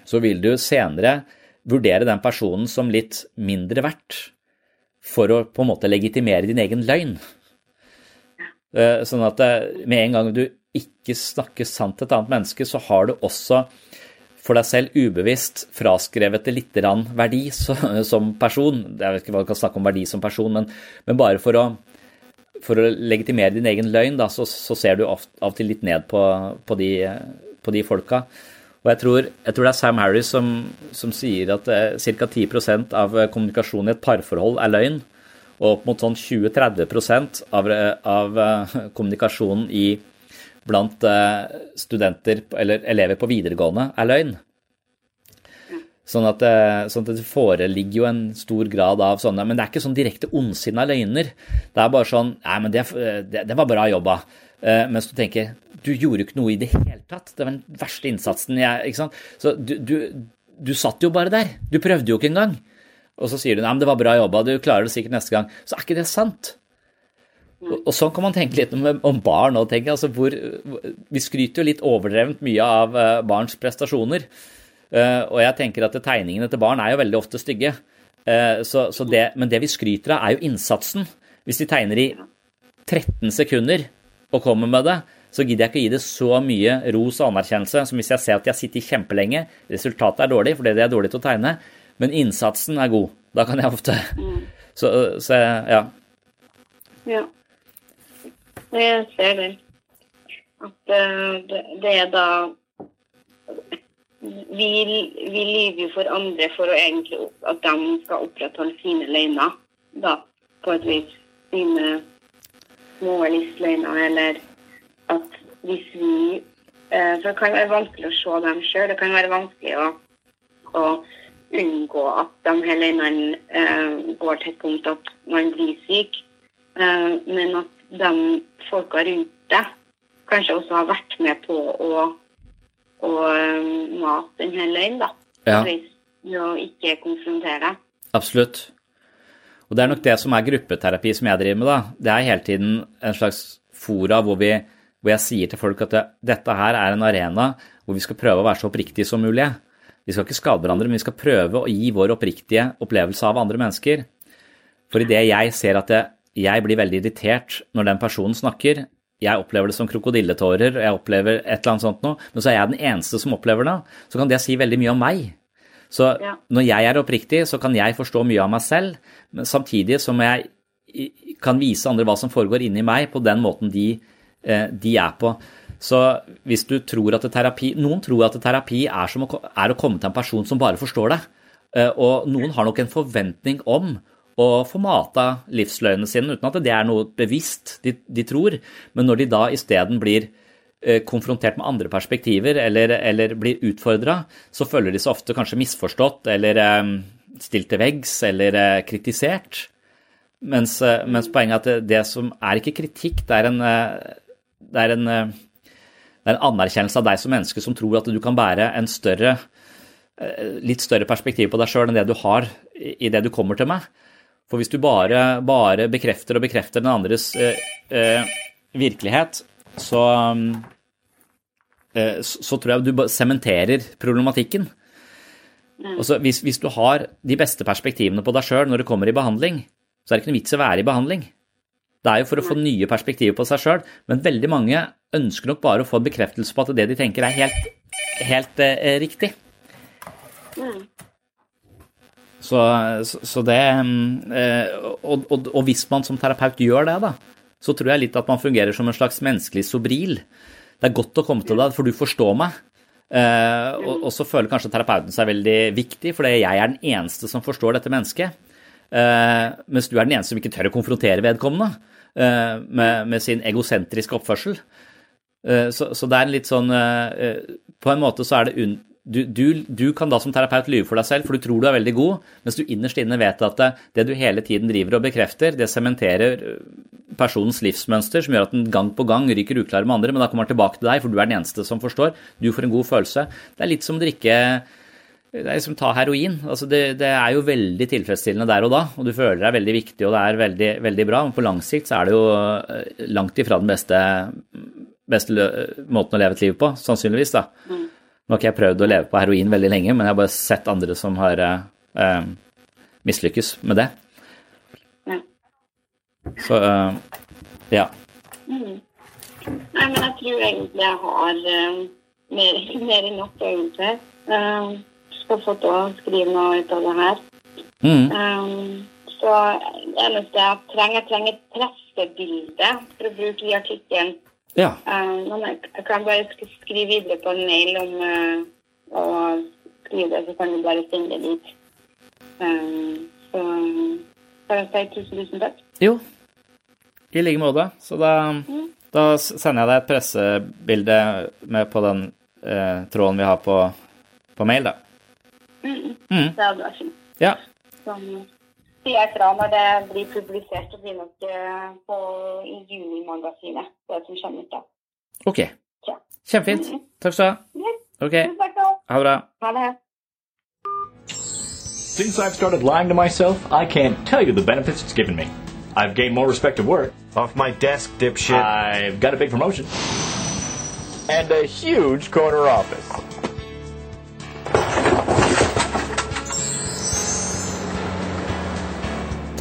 C: så vil du senere vurdere den personen som litt mindre verdt for å på en måte legitimere din egen løgn. Eh, sånn at eh, med en gang du ikke snakker sant til et annet menneske, så har du også for deg selv ubevisst fraskrevet det litt verdi som person. Jeg vet ikke hva du kan snakke om verdi som person, men, men bare for å, for å, legitimere din egen løgn, da, så, så, ser du av og til litt ned på, på, de, på de folka. Og jeg tror, jeg tror, det er Sam Harris som, som sier at eh, ca. 10 av eh, kommunikasjonen i et parforhold er løgn. Og opp mot sånn 20-30 av, eh, av kommunikasjonen i, blant studenter eller elever på videregående er løgn. Sånn at, sånn at, det foreligger jo en stor grad av sånne Men det er ikke sånn direkte ondsinna løgner. Det er bare sånn Nei, men det, det, det var bra jobba. Mens du tenker du gjorde jo ikke noe i det hele tatt. Det var den verste innsatsen jeg ikke sant? Så du, du, du satt jo bare der. Du prøvde jo ikke engang. Og så sier du nei, men det var bra jobba, du klarer det sikkert neste gang. Så er ikke det sant. Og, sånn kan man tenke litt om, om barn òg, tenker jeg. Altså hvor, vi skryter jo litt overdrevent mye av uh, barns prestasjoner. Uh, og jeg tenker at tegningene til barn er jo veldig ofte stygge. Uh, så, så det, men det vi skryter av, er jo innsatsen. Hvis de tegner i 13 sekunder og kommer med det, så gidder jeg ikke å gi det så mye ros og anerkjennelse som hvis jeg ser at de har sittet kjempelenge. Resultatet er dårlig fordi de er dårlige til å tegne, men innsatsen er god. Da kan jeg ofte mm. så, så, ja.
H: Ja. Jeg ser det. At uh, det, det, er da vi, vi lyver for andre for å egentlig at de skal opprettholde sine løgner, da, på et vis. Sine små livsløgner, eller at hvis vi eh, For det kan være vanskelig å se dem sjøl. Det kan være vanskelig å, å unngå at de her løgnene eh, går til et punkt at man blir syk. Eh, men at de folka rundt deg kanskje også har vært med på å, å mate denne løgnen, da. Ja. Ved å ikke konfrontere.
C: Absolutt. Og det er nok det som er gruppeterapi som jeg driver med, da. Det er hele tiden en slags fora hvor, vi, hvor jeg sier til folk at det, dette her er en arena hvor vi skal prøve å være så oppriktige som mulig. Vi skal ikke skade hverandre, men vi skal prøve å gi vår oppriktige opplevelse av andre mennesker. For idet jeg ser at jeg, jeg blir veldig irritert når den personen snakker, jeg opplever det som krokodilletårer, jeg opplever et eller annet sånt noe, men så er jeg den eneste som opplever det, så kan det si veldig mye om meg. Så ja. når jeg er oppriktig, så kan jeg forstå mye av meg selv, men samtidig som jeg kan vise andre hva som foregår inni meg, på den måten de, eh, de er på. Så hvis du tror at terapi Noen tror at terapi er, som å, er å komme til en person som bare forstår deg. Eh, og noen har nok en forventning om å få mata livsløgnene sine, uten at det er noe bevisst de, de tror. Men når de da isteden blir eh, konfrontert med andre perspektiver eller, eller blir utfordra, så føler de seg ofte kanskje misforstått eller eh, stilt til veggs eller kritisert. Mens, mens poenget er at det, som er ikke kritikk, det er en, det er en det er en anerkjennelse av deg som menneske som tror at du kan bære en større, eh, litt større perspektiv på deg sjøl enn det du har i det du kommer til meg. For hvis du bare, bare bekrefter og bekrefter den andres eh, eh, virkelighet, så, eh, så tror jeg du sementerer problematikken. Altså, hvis, hvis, du har de beste perspektivene på deg sjøl når du kommer i behandling, så er det ikke noe vits i å være i behandling. Det er jo for å få nye perspektiver på seg sjøl, men veldig mange ønsker nok bare å få en bekreftelse på at det de tenker er helt, helt eh, riktig. Mm. Så, så, det eh, og, og, og, hvis man som terapeut gjør det, da, så tror jeg litt at man fungerer som en slags menneskelig sobril. Det er godt å komme til deg, for du forstår meg. Eh, og, og, så føler kanskje terapeuten seg veldig viktig, fordi jeg er den eneste som forstår dette mennesket. Eh, mens du er den eneste som ikke tør å konfrontere vedkommende. Med, med, sin egosentriske oppførsel. Så, så, det er litt sånn På en måte så er det un, du, du, du, kan da som terapeut lyve for deg selv, for du tror du er veldig god, mens du innerst inne vet at det, det du hele tiden driver og bekrefter, det sementerer personens livsmønster, som gjør at den gang på gang ryker uklar med andre, men da kommer den tilbake til deg, for du er den eneste som forstår. Du får en god følelse. Det er litt som å drikke det er liksom ta heroin. Altså det, det, er jo veldig tilfredsstillende der og da, og du føler deg veldig viktig og det er veldig, veldig bra. Men på lang sikt så er det jo eh, langt ifra den beste, beste måten å leve et liv på, sannsynligvis. da. Mm. Nå har ikke jeg prøvd å leve på heroin veldig lenge, men jeg har bare sett andre som har eh, mislykkes med det. Ja. Så eh, ja.
H: Mm. Nei, men jeg tror egentlig jeg har eh, mer, <laughs> mer enn nok egentlig. Uh, skal få til å skrive noe ut av det her. Mm. Um, så eneste jeg trenger, jeg trenger et pressebilde for å bruke i artikkelen. Ja. Um, jeg, kan bare skrive videre på en mail om uh, å skrive det, så kan du bare sende det dit. Um, så kan jeg si tusen, tusen takk.
C: Jo, i like måte. Så da, mm. da, sender jeg deg et pressebilde med på den eh, tråden vi har på, på mail, da.
H: Mm. Mm. Det hadde vært fint.
C: Ja.
H: Sånn sier fra når det blir publisert. Det blir nok på i Junimagasinet, det som kommer ut da.
C: OK. Ja. Kjempefint. Mm. Takk skal du ha. OK. Ha det bra.
H: Ha det.
F: Since I've started lying to myself, I can't tell you the benefits it's given me. I've gained more respect at work.
J: Off my desk, dipshit.
F: I've got a big promotion. And a huge corner office.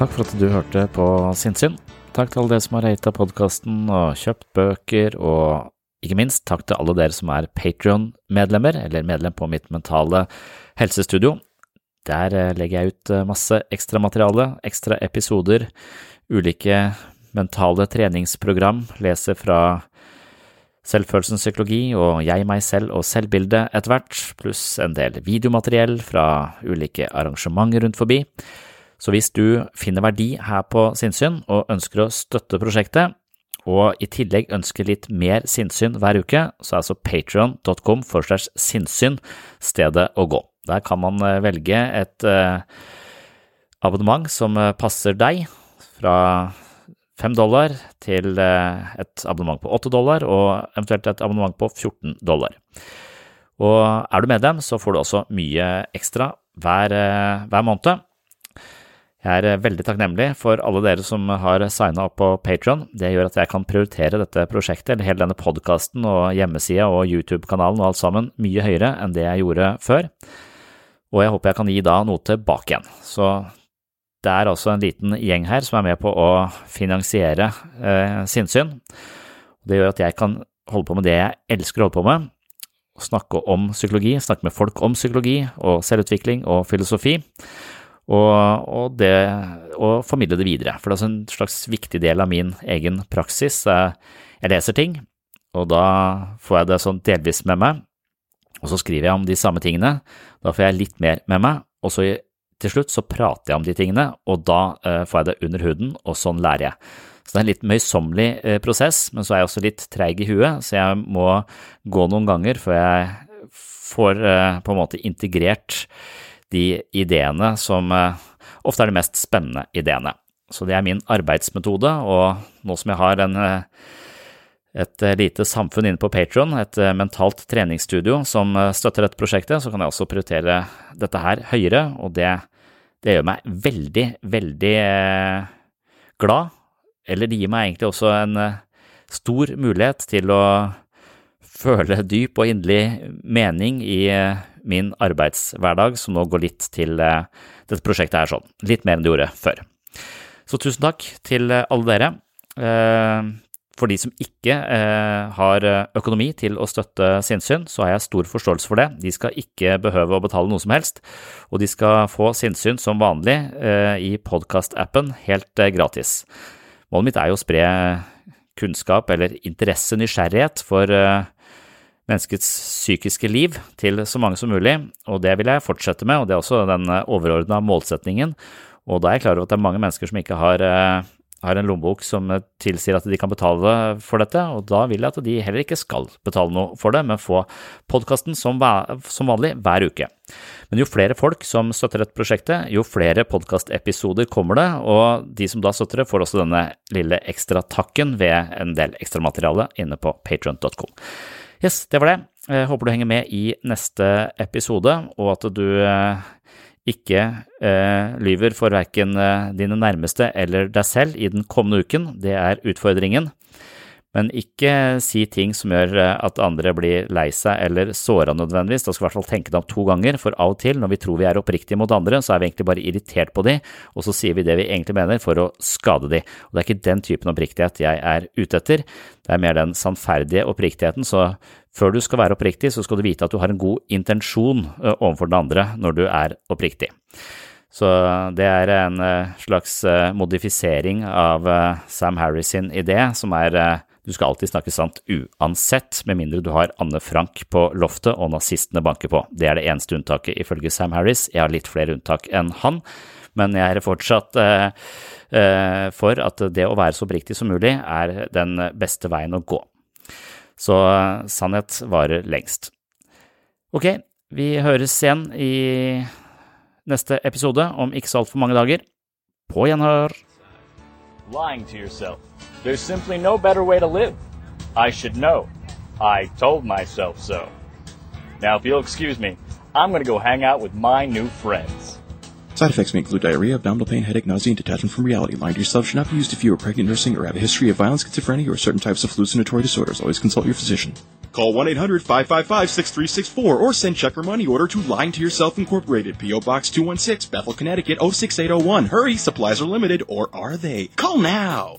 C: Takk for at du hørte på Sinnsyn. Takk til alle dere som har rata podkasten og kjøpt bøker, og ikke minst takk til alle dere som er Patrion-medlemmer, eller medlem på mitt mentale helsestudio. Der eh, legger jeg ut masse ekstra materiale, ekstra episoder, ulike mentale treningsprogram, leser fra selvfølelsens psykologi og jeg, meg selv og selvbildet etter hvert, pluss en del videomateriell fra ulike arrangementer rundt forbi. Så hvis du finner verdi her på Sinnsyn og ønsker å støtte prosjektet, og i tillegg ønsker litt mer sinnssyn hver uke, så er altså patrion.com for slags sinnssyn stedet å gå. Der kan man eh, velge et eh, abonnement som eh, passer deg, fra fem dollar til et abonnement på åtte dollar, og eventuelt et abonnement på 14 dollar. Og er du medlem, så får du også mye ekstra hver, hver måned. Jeg er veldig takknemlig for alle dere som har signa opp på Patron. Det gjør at jeg kan prioritere dette prosjektet, eller hele denne podkasten og hjemmesida og YouTube-kanalen og alt sammen, mye høyere enn det jeg gjorde før. Og jeg håper jeg kan gi da noe tilbake igjen. Så det er altså en liten gjeng her som er med på å finansiere eh, sinnssyn. Det gjør at jeg kan holde på med det jeg elsker å holde på med, snakke om psykologi, snakke med folk om psykologi og selvutvikling og filosofi og, og, det, og formidle det videre. For det er en slags viktig del av min egen praksis. Jeg leser ting, og da får jeg det sånn delvis med meg, og så skriver jeg om de samme tingene. Da får jeg litt mer med meg, og så til slutt så prater jeg om de tingene, og da eh, får jeg det under huden, og sånn lærer jeg. Så det er en litt møysommelig eh, prosess, men så er jeg også litt treig i huet, så jeg må gå noen ganger før jeg får eh, på en måte integrert de ideene som eh, ofte er de mest spennende ideene. Så det er min arbeidsmetode, og nå som jeg har en, eh, et eh, lite samfunn inne på Patron, et mentalt treningsstudio som støtter dette prosjektet, så kan jeg også prioritere dette her høyere, og det, det gjør meg veldig, veldig glad. Eller det gir meg egentlig også en stor mulighet til å føle dyp og inderlig mening i min arbeidshverdag, som nå går litt til eh, dette prosjektet her sånn. Litt mer enn det gjorde før. Så tusen takk til eh, alle dere. Eh, for de som ikke har økonomi til å støtte sinnssyn, så har jeg stor forståelse for det. De skal ikke behøve å betale noe som helst, og de skal få sinnssyn som vanlig i podkastappen helt gratis. Målet mitt er jo å spre kunnskap eller interesse, nysgjerrighet for menneskets psykiske liv til så mange som mulig, og det vil jeg fortsette med, og det er også den eh, overordna målsetningen. Og da er jeg klar over at det er mange mennesker som ikke har, eh, har, en lommebok som eh, tilsier at de kan betale for dette, og da vil jeg at de heller ikke skal betale noe for det, men få podkasten som, som, vanlig hver uke. Men jo flere folk som støtter dette prosjektet, jo flere podkastepisoder kommer det, og de som da støtter det, får også denne lille ekstra takken ved en del ekstramateriale inne på patron.com. Yes, det var det. Jeg håper du henger med i neste episode, og at du eh, ikke eh, lyver for verken eh, dine nærmeste eller deg selv i den kommende uken. Det er utfordringen. Men ikke si ting som gjør eh, at andre blir lei seg eller såra nødvendigvis. Da skal vi i hvert fall tenke deg om to ganger, for av og til når vi tror vi er oppriktige mot andre, så er vi egentlig bare irritert på de, og så sier vi det vi egentlig mener for å skade de. Og det er ikke den typen oppriktighet jeg er ute etter, det er mer den sannferdige oppriktigheten, så før du skal være oppriktig, så skal du vite at du har en god intensjon eh, overfor den andre når du er oppriktig. Så det er en eh, slags modifisering av Sam Harris sin idé, som er du skal alltid snakke sant uansett, med mindre du har Anne Frank på loftet og nazistene banker på. Det er det eneste unntaket ifølge Sam Harris. Jeg har litt flere unntak enn han, men jeg er fortsatt eh, eh, for at det å være så oppriktig som mulig er den beste veien å gå. Så eh, sannhet varer lengst. Ok, vi høres igjen i neste episode om ikke så altfor mange dager. På gjenhør!
F: Lying to yourself. There's simply no better way to live. I should know. I told myself so. Now, if you'll excuse me, I'm going to go hang out with my new friends.
J: Side effects may include diarrhea, abdominal pain, headache, nausea, and detachment from reality. Lying to yourself should not be used if you are pregnant, nursing, or have a history of violence, schizophrenia, or certain types of hallucinatory disorders. Always consult your physician.
K: Call 1-800-555-6364 or send check or money order to Lying to Yourself Incorporated, P.O. Box 216, Bethel, Connecticut 06801. Hurry, supplies are limited, or are they? Call now!